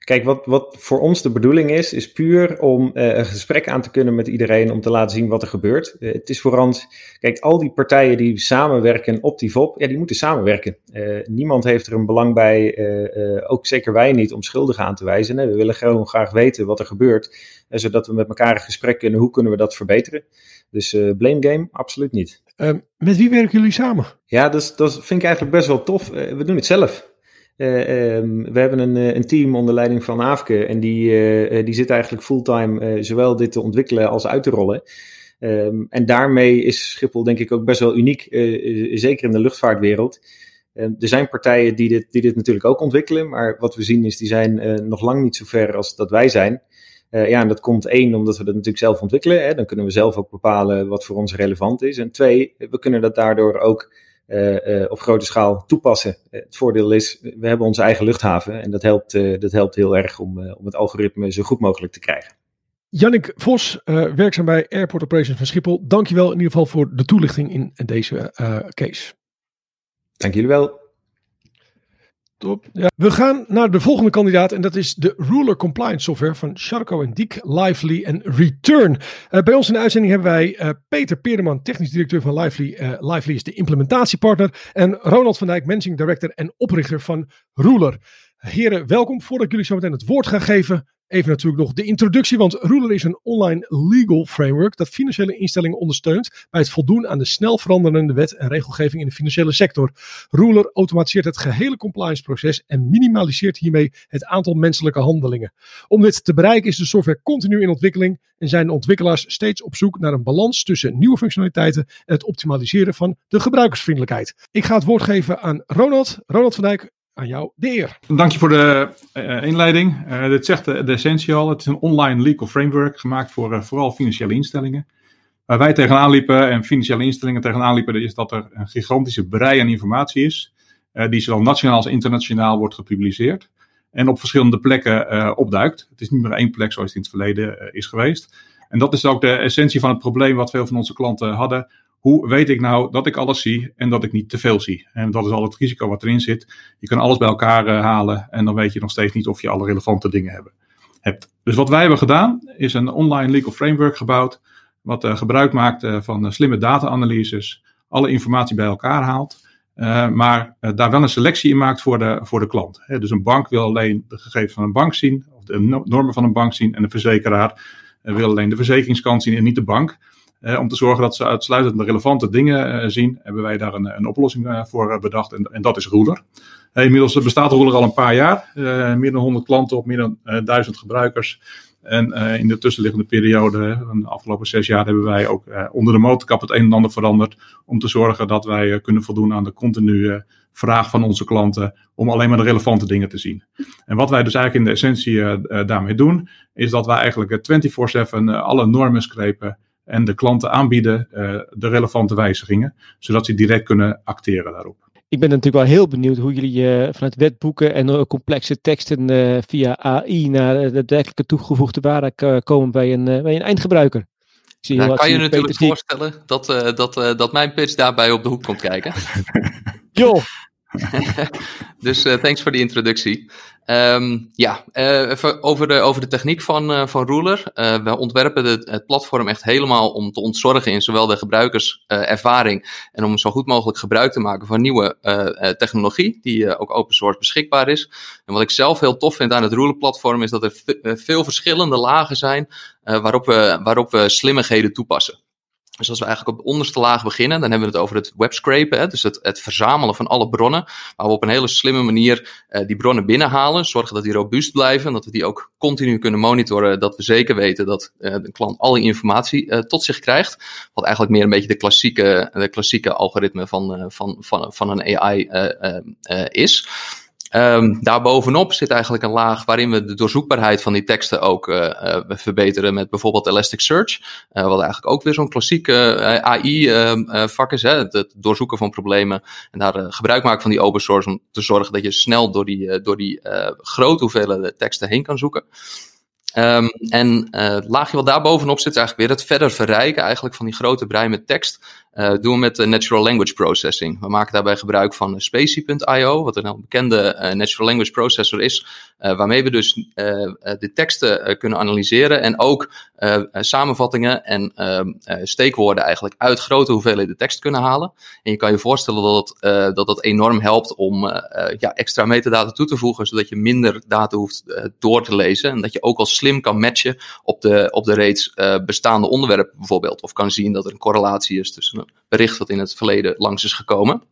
Kijk, wat, wat voor ons de bedoeling is, is puur om uh, een gesprek aan te kunnen met iedereen om te laten zien wat er gebeurt. Uh, het is vooral, kijk, al die partijen die samenwerken op die VOP, ja, die moeten samenwerken. Uh, niemand heeft er een belang bij, ook zeker wij niet, om schuldigen aan te wijzen. We willen gewoon graag weten wat er gebeurt, zodat we met elkaar in gesprek kunnen, hoe kunnen we dat verbeteren. Dus blame game, absoluut niet. Ehm, met wie werken jullie samen? Ja, dat, dat vind ik eigenlijk best wel tof. we doen het zelf. Uh, um, we hebben een, eh, een, team onder leiding van Aafke en die, uh, die zit eigenlijk fulltime zowel dit te ontwikkelen als uit te rollen. Um, en daarmee is Schiphol denk ik ook best wel uniek, zeker in de luchtvaartwereld. er zijn partijen die dit, die dit natuurlijk ook ontwikkelen, maar wat we zien is die zijn nog lang niet zo ver als dat wij zijn. ja, en dat komt één, omdat we dat natuurlijk zelf ontwikkelen. Hè, dan kunnen we zelf ook bepalen wat voor ons relevant is. En twee, we kunnen dat daardoor ook op grote schaal toepassen. het voordeel is, we hebben onze eigen luchthaven en dat helpt, dat helpt heel erg om, om het algoritme zo goed mogelijk te krijgen. Jannik Vos, werkzaam bij Airport Operations van Schiphol. Dankjewel in ieder geval voor de toelichting in deze case. Dank jullie wel. Top. Ja. We gaan naar de volgende kandidaat en dat is de Ruler Compliance Software van Sharko en Diek, Lively en Return. Uh, bij ons in de uitzending hebben wij uh, Peter Peerdeman, technisch directeur van Lively. Uh, Lively is de implementatiepartner en Ronald van Dijk, managing director en oprichter van Ruler. Heren, welkom. Voordat ik jullie zo meteen het woord ga geven, Even natuurlijk nog de introductie, want Ruler is een online legal framework dat financiële instellingen ondersteunt bij het voldoen aan de snel veranderende wet en regelgeving in de financiële sector. Ruler automatiseert het gehele compliance proces en minimaliseert hiermee het aantal menselijke handelingen. Om dit te bereiken is de software continu in ontwikkeling en zijn de ontwikkelaars steeds op zoek naar een balans tussen nieuwe functionaliteiten en het optimaliseren van de gebruikersvriendelijkheid. Ik ga het woord geven aan Ronald. Ronald van Dijk, aan jou de. Dank je voor de uh, inleiding. Uh, dit zegt de, de essentie al. Het is een online legal framework gemaakt voor uh, vooral financiële instellingen. Waar wij tegenaan liepen en financiële instellingen tegenaan liepen, is dat er een gigantische brei aan informatie is. die zowel nationaal als internationaal wordt gepubliceerd. En op verschillende plekken opduikt. Het is niet meer één plek zoals het in het verleden is geweest. En dat is ook de essentie van het probleem wat veel van onze klanten hadden hoe weet ik nou dat ik alles zie en dat ik niet te veel zie? En dat is al het risico wat erin zit. Je kan alles bij elkaar uh, halen en dan weet je nog steeds niet of je alle relevante dingen hebt. Dus wat wij hebben gedaan is een online legal framework gebouwd. Wat uh, gebruik maakt uh, van slimme data-analyses. Alle informatie bij elkaar haalt. maar daar wel een selectie in maakt voor de, voor de klant. Dus een bank wil alleen de gegevens van een bank zien. Of de normen van een bank zien. En de verzekeraar wil alleen de verzekeringskant zien en niet de bank om te zorgen dat ze uitsluitend de relevante dingen uh, zien, hebben wij daar een, een oplossing uh, voor bedacht. En, en, dat is Ruler. inmiddels bestaat Ruler al een paar jaar. meer dan 100 klanten op meer dan 1000 gebruikers. En in de tussenliggende periode, de afgelopen zes jaar, hebben wij ook onder de motorkap het een en ander veranderd. Om te zorgen dat wij kunnen voldoen aan de continue vraag van onze klanten om alleen maar de relevante dingen te zien. En wat wij dus eigenlijk in de essentie daarmee doen, is dat wij eigenlijk 24-7 alle normen screpen en de klanten aanbieden uh, de relevante wijzigingen, zodat ze direct kunnen acteren daarop. Ik ben natuurlijk wel heel benieuwd hoe jullie uh, vanuit wetboeken en uh, complexe teksten via AI naar de daadwerkelijke toegevoegde waarde komen bij een, bij een eindgebruiker. Ik nou, kan je natuurlijk voorstellen dat, dat, dat mijn pitch daarbij op de hoek komt kijken. Joh! dus thanks voor die introductie. Um, ja, even over de, over de techniek van, uh, van Ruler. We ontwerpen de, het platform echt helemaal om te ontzorgen in zowel de gebruikerservaring en om zo goed mogelijk gebruik te maken van nieuwe technologie, die ook open source beschikbaar is. En wat ik zelf heel tof vind aan het Ruler platform is dat er veel verschillende lagen zijn waarop, we, waarop we slimmigheden toepassen. Dus als we eigenlijk op de onderste laag beginnen, dan hebben we het over het webscrapen. Dus het, het, verzamelen van alle bronnen. Waar we op een hele slimme manier uh, die bronnen binnenhalen. Zorgen dat die robuust blijven. En dat we die ook continu kunnen monitoren. Dat we zeker weten dat uh, de klant alle informatie uh, tot zich krijgt. Wat eigenlijk meer een beetje de klassieke, de klassieke algoritme van, van, van, van een AI is. Um, daarbovenop zit eigenlijk een laag waarin we de doorzoekbaarheid van die teksten ook uh, uh, verbeteren met bijvoorbeeld Elasticsearch. Uh, wat eigenlijk ook weer zo'n klassieke AI-vak is. Hè? Het, doorzoeken van problemen en daar gebruik maken van die open source om te zorgen dat je snel door die, door die grote hoeveelheden teksten heen kan zoeken. Um, en het laagje wat daar bovenop zit, is eigenlijk weer het verder verrijken eigenlijk van die grote brei met tekst. Uh, doen we met uh, Natural Language Processing. We maken daarbij gebruik van Spacey.io, wat een heel bekende Natural Language Processor is, waarmee we dus de teksten kunnen analyseren en ook samenvattingen en steekwoorden eigenlijk uit grote hoeveelheden tekst kunnen halen. En je kan je voorstellen dat dat, dat, enorm helpt om ja, extra metadata toe te voegen, zodat je minder data hoeft door te lezen en dat je ook als slim kan matchen op de, op de reeds bestaande onderwerpen bijvoorbeeld. Of kan zien dat er een correlatie is tussen bericht dat in het verleden langs is gekomen.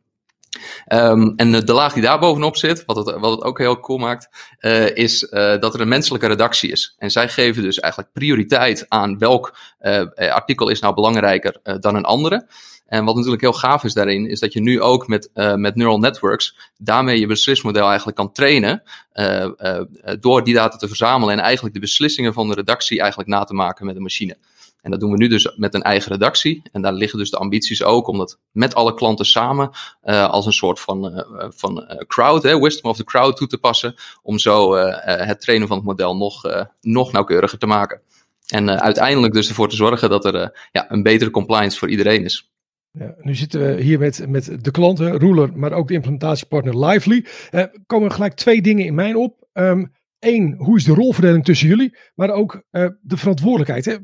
Um, en de, laag die daar bovenop zit, wat het, wat het ook heel cool maakt, uh, is uh, dat er een menselijke redactie is. En zij geven dus eigenlijk prioriteit aan welk uh, artikel is nou belangrijker dan een andere. En wat natuurlijk heel gaaf is daarin, is dat je nu ook met, met neural networks daarmee je beslismodel eigenlijk kan trainen. Door die data te verzamelen en eigenlijk de beslissingen van de redactie eigenlijk na te maken met een machine. En dat doen we nu dus met een eigen redactie. En daar liggen dus de ambities ook om dat met alle klanten samen als een soort van, van crowd, hè, wisdom of the crowd toe te passen. Om zo het trainen van het model nog, nog nauwkeuriger te maken. En uiteindelijk dus ervoor te zorgen dat er ja, een betere compliance voor iedereen is. Ja, nu zitten we hier met, met de klanten, Ruler, maar ook de implementatiepartner Lively. Er komen gelijk twee dingen in mij op. Eén, ehm, hoe is de rolverdeling tussen jullie? Maar ook de verantwoordelijkheid. Hè?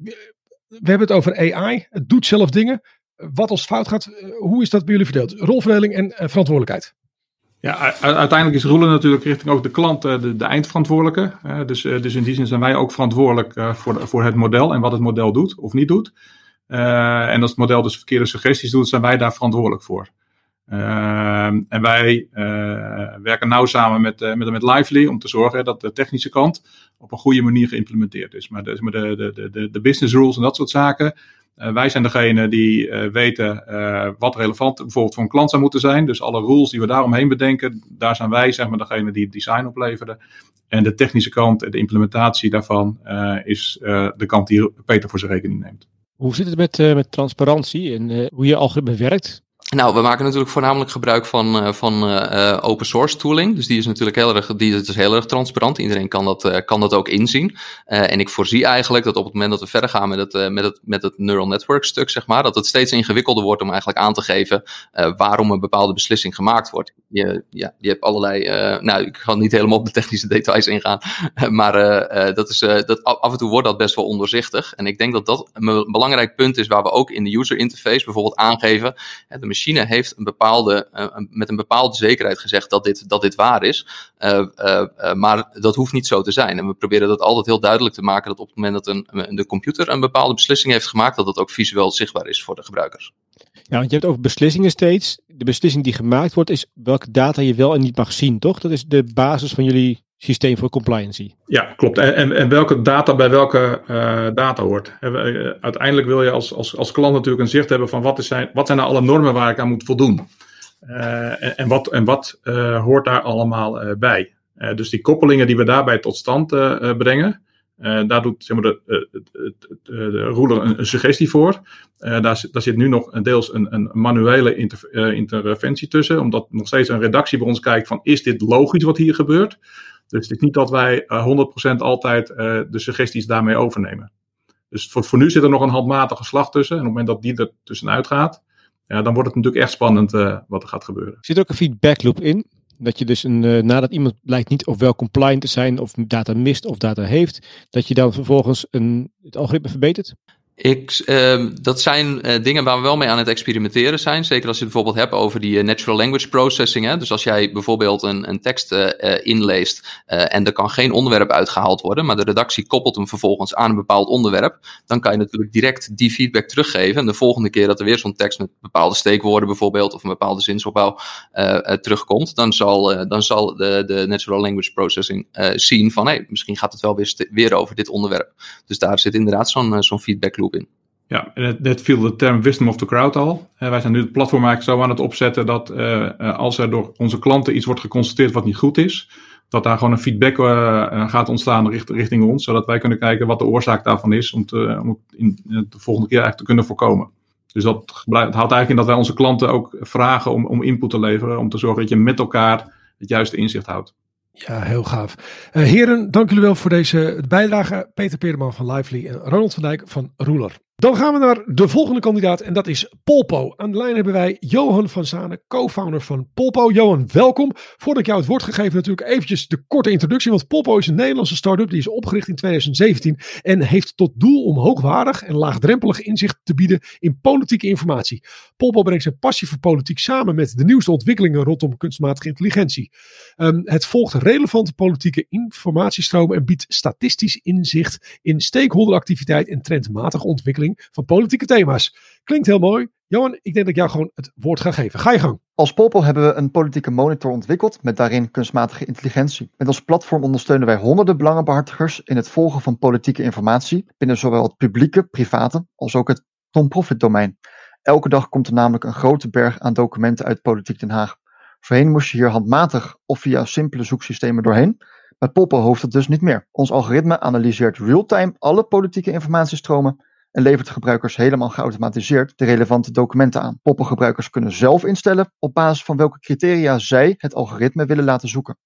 We hebben het over AI, het doet zelf dingen. Wat als fout gaat, uh, hoe is dat bij jullie verdeeld? Rolverdeling en verantwoordelijkheid. Ja, uiteindelijk is Roelen natuurlijk richting ook de klant de, de eindverantwoordelijke. dus, dus in die zin zijn wij ook verantwoordelijk voor, voor het model en wat het model doet of niet doet. en als het model dus verkeerde suggesties doet, zijn wij daar verantwoordelijk voor. Ehm, en wij werken nauw samen met, met, met Lively om te zorgen dat de technische kant op een goede manier geïmplementeerd is. Maar de, de, de, de, de business rules en dat soort zaken, uh, wij zijn degene die weten wat relevant bijvoorbeeld voor een klant zou moeten zijn. Dus alle rules die we daaromheen bedenken, daar zijn wij zeg maar degene die het design opleveren. En de technische kant, de implementatie daarvan, is de kant die Peter voor zijn rekening neemt. Hoe zit het met, met transparantie en hoe je algoritme werkt? Nou, we maken natuurlijk voornamelijk gebruik van, uh, van uh, open source tooling. Dus die is natuurlijk heel erg, die is heel erg transparant. Iedereen kan dat, kan dat ook inzien. en ik voorzie eigenlijk dat op het moment dat we verder gaan met het, met het, met het neural network stuk, zeg maar, dat het steeds ingewikkelder wordt om eigenlijk aan te geven waarom een bepaalde beslissing gemaakt wordt. Je, ja, je hebt allerlei, nou, ik ga niet helemaal op de technische details ingaan, maar dat is, dat, af en toe wordt dat best wel ondoorzichtig. En ik denk dat dat een belangrijk punt is waar we ook in de user interface bijvoorbeeld aangeven, de machine heeft een bepaalde, met een bepaalde zekerheid gezegd dat dit, dat dit waar is. Maar dat hoeft niet zo te zijn. En we proberen dat altijd heel duidelijk te maken dat op het moment dat een, de computer een bepaalde beslissing heeft gemaakt, dat dat ook visueel zichtbaar is voor de gebruikers. Ja, want je hebt over beslissingen steeds. De beslissing die gemaakt wordt is welke data je wel en niet mag zien, toch? Dat is de basis van jullie systeem voor compliancy. Ja, klopt. En, en, welke data bij welke uh, data hoort. Uh, uiteindelijk wil je als, als, als klant natuurlijk een zicht hebben van wat, is zijn, wat zijn nou alle normen waar ik aan moet voldoen. Uh, en, en, wat, en wat hoort daar allemaal bij. dus die koppelingen die we daarbij tot stand brengen, daar doet zeg maar, de, de, de, de ruler een, een, suggestie voor. daar, daar zit nu nog deels een, een manuele inter, interventie tussen, omdat nog steeds een redactie bij ons kijkt van is dit logisch wat hier gebeurt? Dus het is niet dat wij uh, 100% altijd de suggesties daarmee overnemen. Dus voor, voor nu zit er nog een handmatige slag tussen. En op het moment dat die er tussenuit gaat, ja, dan wordt het natuurlijk echt spannend wat er gaat gebeuren. Zit er ook een feedback loop in? Dat je dus een, uh, nadat iemand blijkt niet of wel compliant te zijn, of data mist of data heeft, dat je dan vervolgens een, het algoritme verbetert? Ik, uh, dat zijn uh, dingen waar we wel mee aan het experimenteren zijn. Zeker als je het bijvoorbeeld hebt over die uh, natural language processing. Hè? Dus als jij bijvoorbeeld een, een tekst inleest en er kan geen onderwerp uitgehaald worden, maar de redactie koppelt hem vervolgens aan een bepaald onderwerp, dan kan je natuurlijk direct die feedback teruggeven. En de volgende keer dat er weer zo'n tekst met bepaalde steekwoorden bijvoorbeeld of een bepaalde zinsopbouw terugkomt, dan zal, dan zal de, de natural language processing zien van hé, hey, misschien gaat het wel weer, weer over dit onderwerp. Dus daar zit inderdaad zo'n zo'n feedback loop Ja, en net viel de term wisdom of the crowd al. Uh, wij zijn nu het platform eigenlijk zo aan het opzetten dat uh, als er door onze klanten iets wordt geconstateerd wat niet goed is, dat daar gewoon een feedback gaat ontstaan richting, richting ons, zodat wij kunnen kijken wat de oorzaak daarvan is, om, te, om in, de volgende keer eigenlijk te kunnen voorkomen. Dus dat, het houdt eigenlijk in dat wij onze klanten ook vragen om, om input te leveren, om te zorgen dat je met elkaar het juiste inzicht houdt. Ja, heel gaaf. Uh, heren, dank jullie wel voor deze bijdrage. Peter Peerman van Lively en Ronald van Dijk van Roeler. Dan gaan we naar de volgende kandidaat en dat is Polpo. Aan de lijn hebben wij Johan van Zanen, co-founder van Polpo. Johan, welkom. Voordat ik jou het woord gegeven natuurlijk eventjes de korte introductie. Want Polpo is een Nederlandse start-up die is opgericht in 2017 en heeft tot doel om hoogwaardig en laagdrempelig inzicht te bieden in politieke informatie. Polpo brengt zijn passie voor politiek samen met de nieuwste ontwikkelingen rondom kunstmatige intelligentie. Um, het volgt relevante politieke informatiestromen en biedt statistisch inzicht in stakeholderactiviteit en trendmatige ontwikkeling van politieke thema's. Klinkt heel mooi. Johan, ik denk dat ik jou gewoon het woord ga geven. Ga je gang. Als Popo hebben we een politieke monitor ontwikkeld met daarin kunstmatige intelligentie. Met ons platform ondersteunen wij honderden belangenbehartigers in het volgen van politieke informatie binnen zowel het publieke, private als ook het non-profit domein. Elke dag komt er namelijk een grote berg aan documenten uit Politiek Den Haag. Voorheen moest je hier handmatig of via simpele zoeksystemen doorheen. Met Popo hoeft het dus niet meer. Ons algoritme analyseert real-time alle politieke informatiestromen en levert gebruikers helemaal geautomatiseerd de relevante documenten aan. Poppengebruikers kunnen zelf instellen op basis van welke criteria zij het algoritme willen laten zoeken.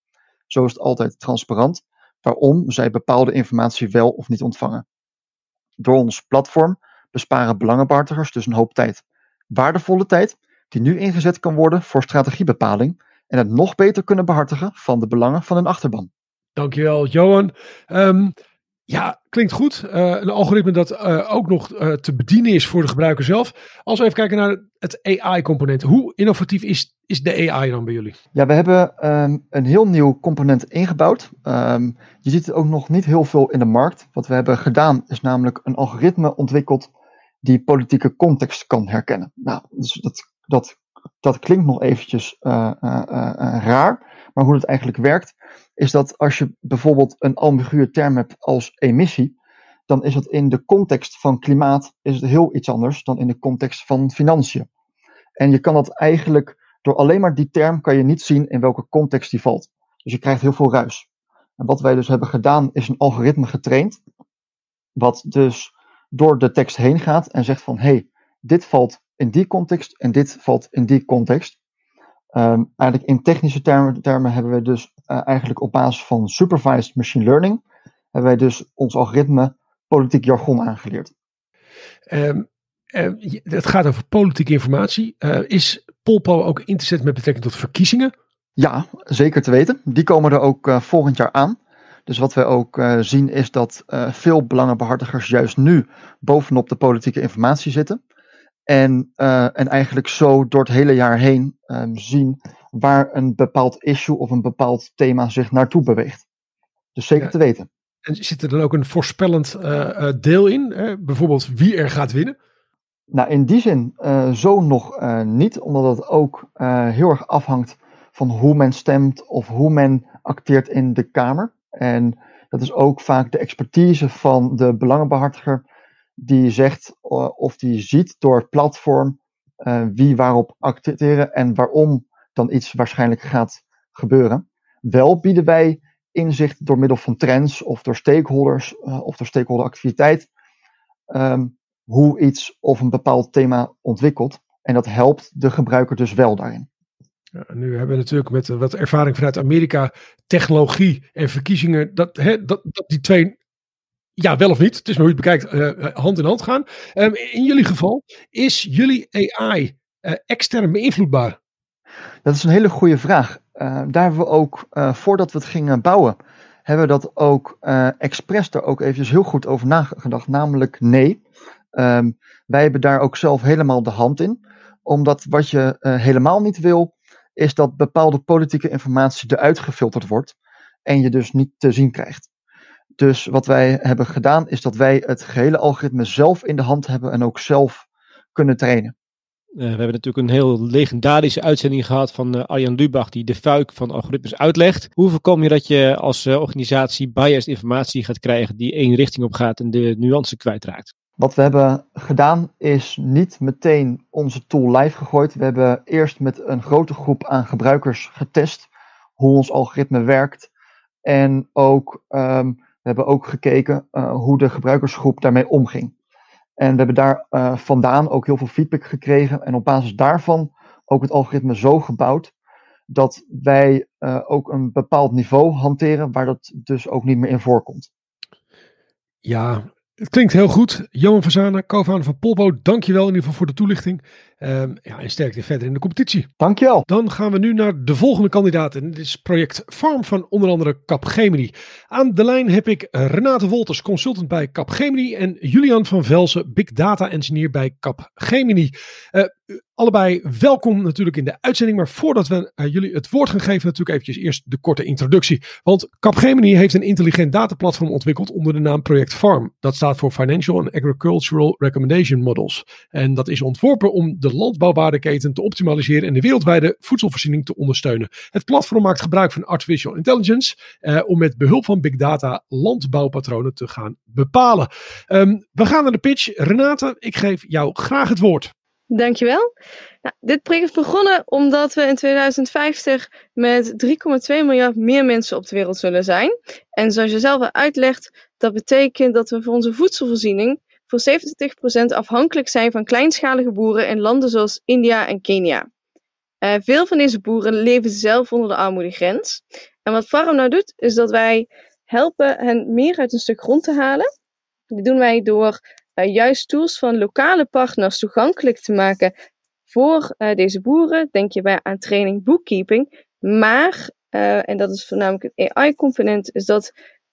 Zo is het altijd transparant waarom zij bepaalde informatie wel of niet ontvangen. Door ons platform besparen belangenbehartigers dus een hoop tijd. Waardevolle tijd die nu ingezet kan worden voor strategiebepaling en het nog beter kunnen behartigen van de belangen van hun achterban. Dankjewel, Johan. Um, Ja, klinkt goed. Uh, een algoritme dat uh, ook nog uh, te bedienen is voor de gebruiker zelf. Als we even kijken naar het AI-component. Hoe innovatief is, is de AI dan bij jullie? Ja, we hebben um, een heel nieuw component ingebouwd. Um, je ziet het ook nog niet heel veel in de markt. Wat we hebben gedaan is namelijk een algoritme ontwikkeld die politieke context kan herkennen. Nou, dus dat, dat, dat klinkt nog eventjes raar. Maar hoe het eigenlijk werkt, is dat als je bijvoorbeeld een ambiguë term hebt als emissie, dan is het in de context van klimaat is het heel iets anders dan in de context van financiën. En je kan dat eigenlijk, door alleen maar die term kan je niet zien in welke context die valt. Dus je krijgt heel veel ruis. En wat wij dus hebben gedaan, is een algoritme getraind, wat dus door de tekst heen gaat en zegt van, hé, hey, dit valt in die context en dit valt in die context. Um, eigenlijk in technische termen, termen hebben we dus uh, eigenlijk op basis van supervised machine learning, hebben wij dus ons algoritme politiek jargon aangeleerd. Um, uh, het gaat over politieke informatie. Uh, is Polpo ook in te zetten met betrekking tot verkiezingen? Ja, zeker te weten. Die komen er ook volgend jaar aan. Dus wat wij ook zien is dat veel belangenbehartigers juist nu bovenop de politieke informatie zitten. En, uh, en eigenlijk zo door het hele jaar heen um, zien waar een bepaald issue of een bepaald thema zich naartoe beweegt. Dus zeker ja. te weten. En zit er dan ook een voorspellend uh, uh, deel in? Hè? Bijvoorbeeld wie er gaat winnen? Nou, in die zin zo nog niet, omdat het ook heel erg afhangt van hoe men stemt of hoe men acteert in de Kamer. En dat is ook vaak de expertise van de belangenbehartiger die zegt uh, of die ziet door het platform uh, wie waarop acteren en waarom dan iets waarschijnlijk gaat gebeuren. Wel bieden wij inzicht door middel van trends of door stakeholders uh, of door stakeholderactiviteit um, hoe iets of een bepaald thema ontwikkelt. En dat helpt de gebruiker dus wel daarin. Ja, nu hebben we natuurlijk met wat ervaring vanuit Amerika, technologie en verkiezingen, dat, hè, dat, dat die twee ja, wel of niet. Het is maar hoe je het bekijkt, uh, hand in hand gaan. Um, in jullie geval, is jullie AI uh, extern beïnvloedbaar? Dat is een hele goede vraag. Daar hebben we ook, voordat we het gingen bouwen, hebben we dat ook expres daar ook eventjes heel goed over nagedacht. Namelijk nee. Um, wij hebben daar ook zelf helemaal de hand in. Omdat wat je helemaal niet wil, is dat bepaalde politieke informatie eruit gefilterd wordt. En je dus niet te zien krijgt. Dus wat wij hebben gedaan is dat wij het gehele algoritme zelf in de hand hebben en ook zelf kunnen trainen. Uh, we hebben natuurlijk een heel legendarische uitzending gehad van uh, Arjan Lubach die de fuik van algoritmes uitlegt. Hoe voorkom je dat je als uh, organisatie biased informatie gaat krijgen die één richting op gaat en de nuance kwijtraakt? Wat we hebben gedaan is niet meteen onze tool live gegooid. We hebben eerst met een grote groep aan gebruikers getest hoe ons algoritme werkt en ook um, we hebben ook gekeken uh, hoe de gebruikersgroep daarmee omging. En we hebben daar uh, vandaan ook heel veel feedback gekregen. En op basis daarvan ook het algoritme zo gebouwd dat wij uh, ook een bepaald niveau hanteren waar dat dus ook niet meer in voorkomt. Ja, het klinkt heel goed. Johan Verzana, co-founder van Polbo, dankjewel in ieder geval voor de toelichting. Um, ja, en sterkte verder in de competitie. Dankjewel. Dan gaan we nu naar de volgende kandidaat. En dit is project Farm van onder andere Capgemini. Aan de lijn heb ik Renate Wolters, consultant bij Capgemini. En Julian van Velzen, Big Data Engineer bij Capgemini. Uh, allebei welkom natuurlijk in de uitzending. Maar voordat we uh, jullie het woord gaan geven, natuurlijk eventjes eerst de korte introductie. Want Capgemini heeft een intelligent dataplatform ontwikkeld onder de naam Project Farm. Dat staat voor Financial and Agricultural Recommendation Models. En dat is ontworpen om de landbouwwaardeketen te optimaliseren en de wereldwijde voedselvoorziening te ondersteunen. Het platform maakt gebruik van artificial intelligence uh, om met behulp van big data landbouwpatronen te gaan bepalen. Um, we gaan naar de pitch. Renate, ik geef jou graag het woord. Dankjewel. Nou, dit project is begonnen omdat we in 2050 met 3,2 miljard meer mensen op de wereld zullen zijn. En zoals je zelf al uitlegt, dat betekent dat we voor onze voedselvoorziening voor 70% afhankelijk zijn van kleinschalige boeren in landen zoals India en Kenia. Uh, veel van deze boeren leven zelf onder de armoedegrens. En wat Farm nou doet, is dat wij helpen hen meer uit een stuk grond te halen. Dat doen wij door uh, juist tools van lokale partners toegankelijk te maken voor uh, deze boeren. Denk je bij aan training bookkeeping. Maar, en dat is voornamelijk het AI-component, is dat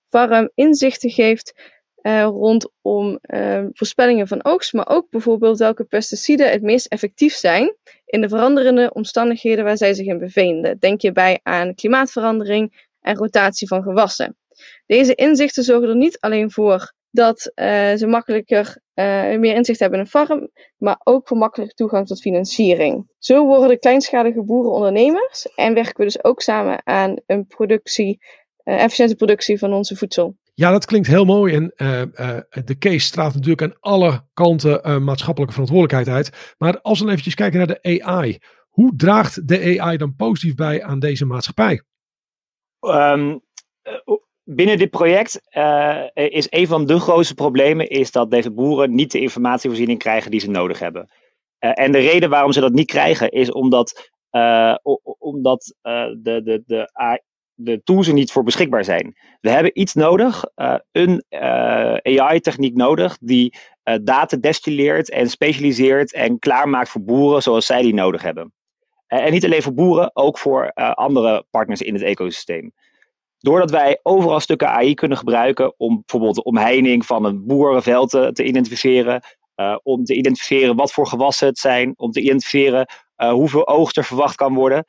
farm inzichten geeft uh, rondom uh, voorspellingen van oogst, maar ook bijvoorbeeld welke pesticiden het meest effectief zijn in de veranderende omstandigheden waar zij zich in bevinden. Denk hierbij aan klimaatverandering en rotatie van gewassen. Deze inzichten zorgen er niet alleen voor dat uh, ze makkelijker meer inzicht hebben in een farm, maar ook voor makkelijker toegang tot financiering. Zo worden de kleinschalige boeren ondernemers en werken we dus ook samen aan een productie, efficiënte productie van onze voedsel. Ja, dat klinkt heel mooi. En uh, uh, de case straalt natuurlijk aan alle kanten uh, maatschappelijke verantwoordelijkheid uit. Maar als we dan eventjes kijken naar de AI. Hoe draagt de AI dan positief bij aan deze maatschappij? Um, binnen dit project is een van de grootste problemen is dat deze boeren niet de informatievoorziening krijgen die ze nodig hebben. en de reden waarom ze dat niet krijgen is omdat, omdat de, de, de de tools er niet voor beschikbaar zijn. We hebben iets nodig, uh, een uh, AI-techniek nodig die uh, data destilleert en specialiseert en klaarmaakt voor boeren zoals zij die nodig hebben. en niet alleen voor boeren, ook voor andere partners in het ecosysteem. Doordat wij overal stukken AI kunnen gebruiken om bijvoorbeeld de omheining van een boerenveld te, te identificeren, om te identificeren wat voor gewassen het zijn, om te identificeren hoeveel oogst er verwacht kan worden,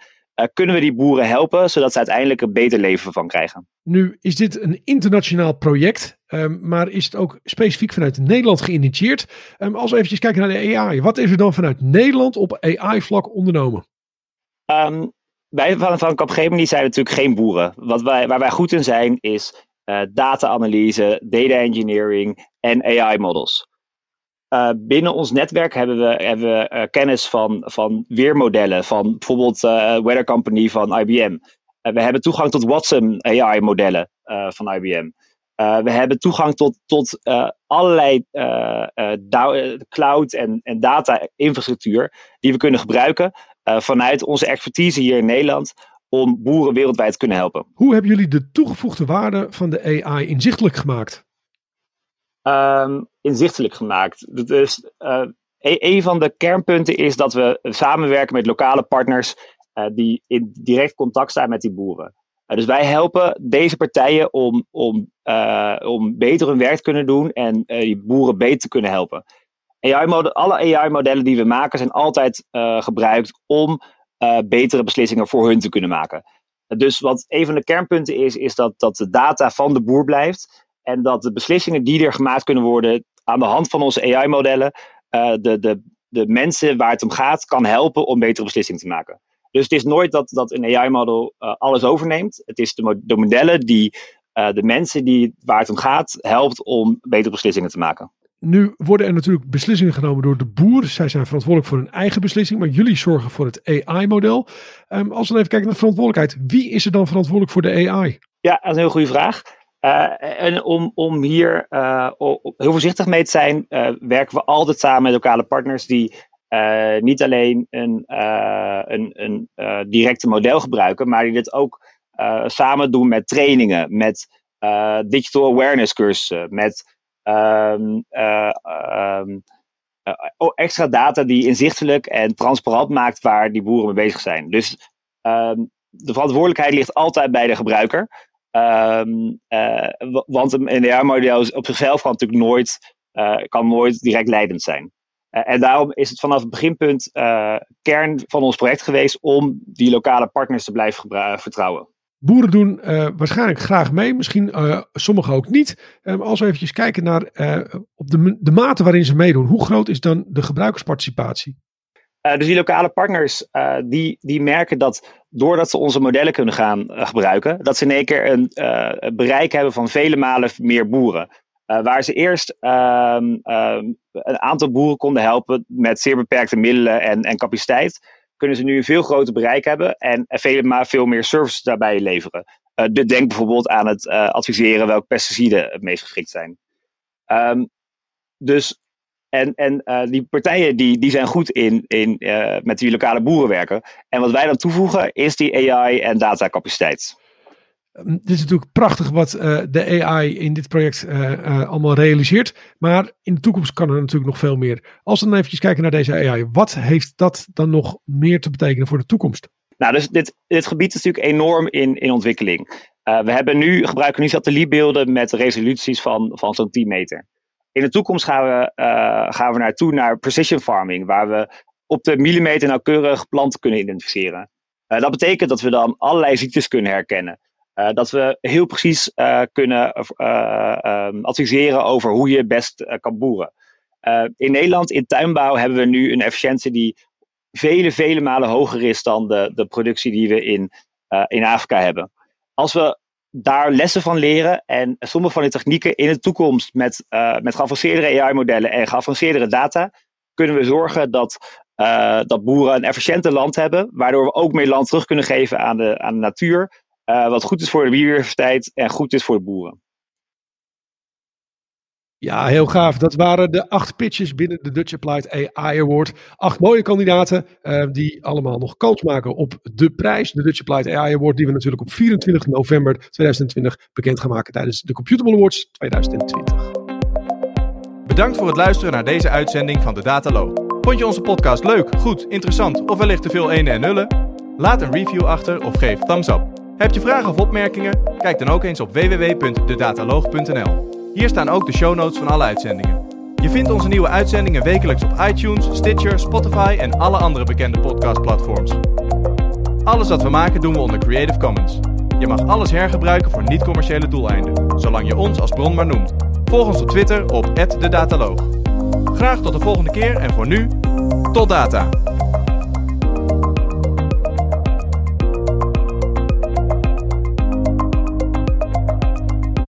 kunnen we die boeren helpen, zodat ze uiteindelijk een beter leven van krijgen. Nu is dit een internationaal project, um, maar is het ook specifiek vanuit Nederland geïnitieerd? Um, als we even kijken naar de AI, wat is er dan vanuit Nederland op AI-vlak ondernomen? Um, wij van, van Capgemini zijn natuurlijk geen boeren. Wat wij, waar wij goed in zijn is uh, data-analyse, data engineering en AI-models. Uh, binnen ons netwerk hebben we, hebben we uh, kennis van, van weermodellen, van bijvoorbeeld uh, Weather Company van IBM. we hebben toegang tot Watson AI-modellen van IBM. we hebben toegang tot, tot allerlei cloud- en, en data-infrastructuur die we kunnen gebruiken vanuit onze expertise hier in Nederland om boeren wereldwijd te kunnen helpen. Hoe hebben jullie de toegevoegde waarde van de AI inzichtelijk gemaakt? um, inzichtelijk gemaakt. Dus een van de kernpunten is dat we samenwerken met lokale partners uh, die in direct contact staan met die boeren. Uh, dus wij helpen deze partijen om, om, om beter hun werk te kunnen doen en die boeren beter te kunnen helpen. AI alle AI-modellen die we maken zijn altijd gebruikt om betere beslissingen voor hun te kunnen maken. Dus wat een van de kernpunten is, is dat, dat de data van de boer blijft. En dat de beslissingen die er gemaakt kunnen worden aan de hand van onze AI-modellen, uh, eh, de, de, de mensen waar het om gaat, kan helpen om betere beslissingen te maken. Dus het is nooit dat, dat een AI-model uh, eh, alles overneemt. Het is de, de modellen die uh, de mensen die, waar het om gaat, helpt om betere beslissingen te maken. Nu worden er natuurlijk beslissingen genomen door de boer. Zij zijn verantwoordelijk voor hun eigen beslissing, maar jullie zorgen voor het AI-model. Um, ehm, als we dan even kijken naar verantwoordelijkheid, wie is er dan verantwoordelijk voor de AI? Ja, dat is een heel goede vraag. Uh, en om, om hier uh, heel voorzichtig mee te zijn, uh, werken we altijd samen met lokale partners die niet alleen een, een, een directe model gebruiken, maar die dit ook samen doen met trainingen, met digital awareness cursussen, met um, um, extra data die inzichtelijk en transparant maakt waar die boeren mee bezig zijn. Dus um, de verantwoordelijkheid ligt altijd bij de gebruiker. Um, uh, want een NDR-model op zichzelf kan natuurlijk nooit, uh, kan nooit direct leidend zijn. Uh, en daarom is het vanaf het beginpunt kern van ons project geweest om die lokale partners te blijven vertrouwen. Boeren doen waarschijnlijk graag mee, misschien sommigen ook niet. Um, als we eventjes kijken naar op de, de mate waarin ze meedoen, hoe groot is dan de gebruikersparticipatie? Uh, dus die lokale partners, uh, die, die merken dat doordat ze onze modellen kunnen gaan uh, gebruiken, dat ze in één keer een bereik hebben van vele malen meer boeren. waar ze eerst ehm, ehm, een aantal boeren konden helpen met zeer beperkte middelen en, en capaciteit, kunnen ze nu een veel groter bereik hebben en vele veel meer services daarbij leveren. denk bijvoorbeeld aan het adviseren welke pesticiden het meest geschikt zijn. Um, dus en, en uh, die partijen die, die zijn goed in, in uh, met die lokale boeren werken. En wat wij dan toevoegen is die AI en datacapaciteit. Um, dit is natuurlijk prachtig wat uh, de AI in dit project allemaal realiseert. Maar in de toekomst kan er natuurlijk nog veel meer. Als we dan eventjes kijken naar deze AI. Wat heeft dat dan nog meer te betekenen voor de toekomst? Nou, dus dit, dit gebied is natuurlijk enorm in, in ontwikkeling. We hebben nu, gebruiken nu satellietbeelden met resoluties van, van zo'n 10 meter. In de toekomst gaan we, uh, gaan we naartoe naar precision farming, waar we op de millimeter nauwkeurig planten kunnen identificeren. Uh, dat betekent dat we dan allerlei ziektes kunnen herkennen. Uh, dat we heel precies kunnen um, adviseren over hoe je best kan boeren. in Nederland, in tuinbouw, hebben we nu een efficiëntie die vele, vele malen hoger is dan de, de productie die we in, in Afrika hebben. Als we daar lessen van leren en sommige van die technieken in de toekomst met, met geavanceerdere AI-modellen en geavanceerdere data, kunnen we zorgen dat uh, dat boeren een efficiënter land hebben, waardoor we ook meer land terug kunnen geven aan de, aan de natuur, uh, wat goed is voor de biodiversiteit en goed is voor de boeren. Ja, heel gaaf. Dat waren de acht pitches binnen de Dutch Applied AI Award. Acht mooie kandidaten uh, die allemaal nog kans maken op de prijs. De Dutch Applied AI Award die we natuurlijk op 24 november 2020 bekend gaan maken tijdens de Computable Awards 2020. Bedankt voor het luisteren naar deze uitzending van de Dataloog. Vond je onze podcast leuk, goed, interessant of wellicht te veel ene en nullen? Laat een review achter of geef thumbs up. Heb je vragen of opmerkingen? Kijk dan ook eens op www.dedataloog.nl. Hier staan ook de show notes van alle uitzendingen. Je vindt onze nieuwe uitzendingen wekelijks op iTunes, Stitcher, Spotify en alle andere bekende podcastplatforms. Alles wat we maken doen we onder Creative Commons. Je mag alles hergebruiken voor niet-commerciële doeleinden, zolang je ons als bron maar noemt. Volg ons op Twitter op @dedataloog. Graag tot de volgende keer en voor nu, tot data!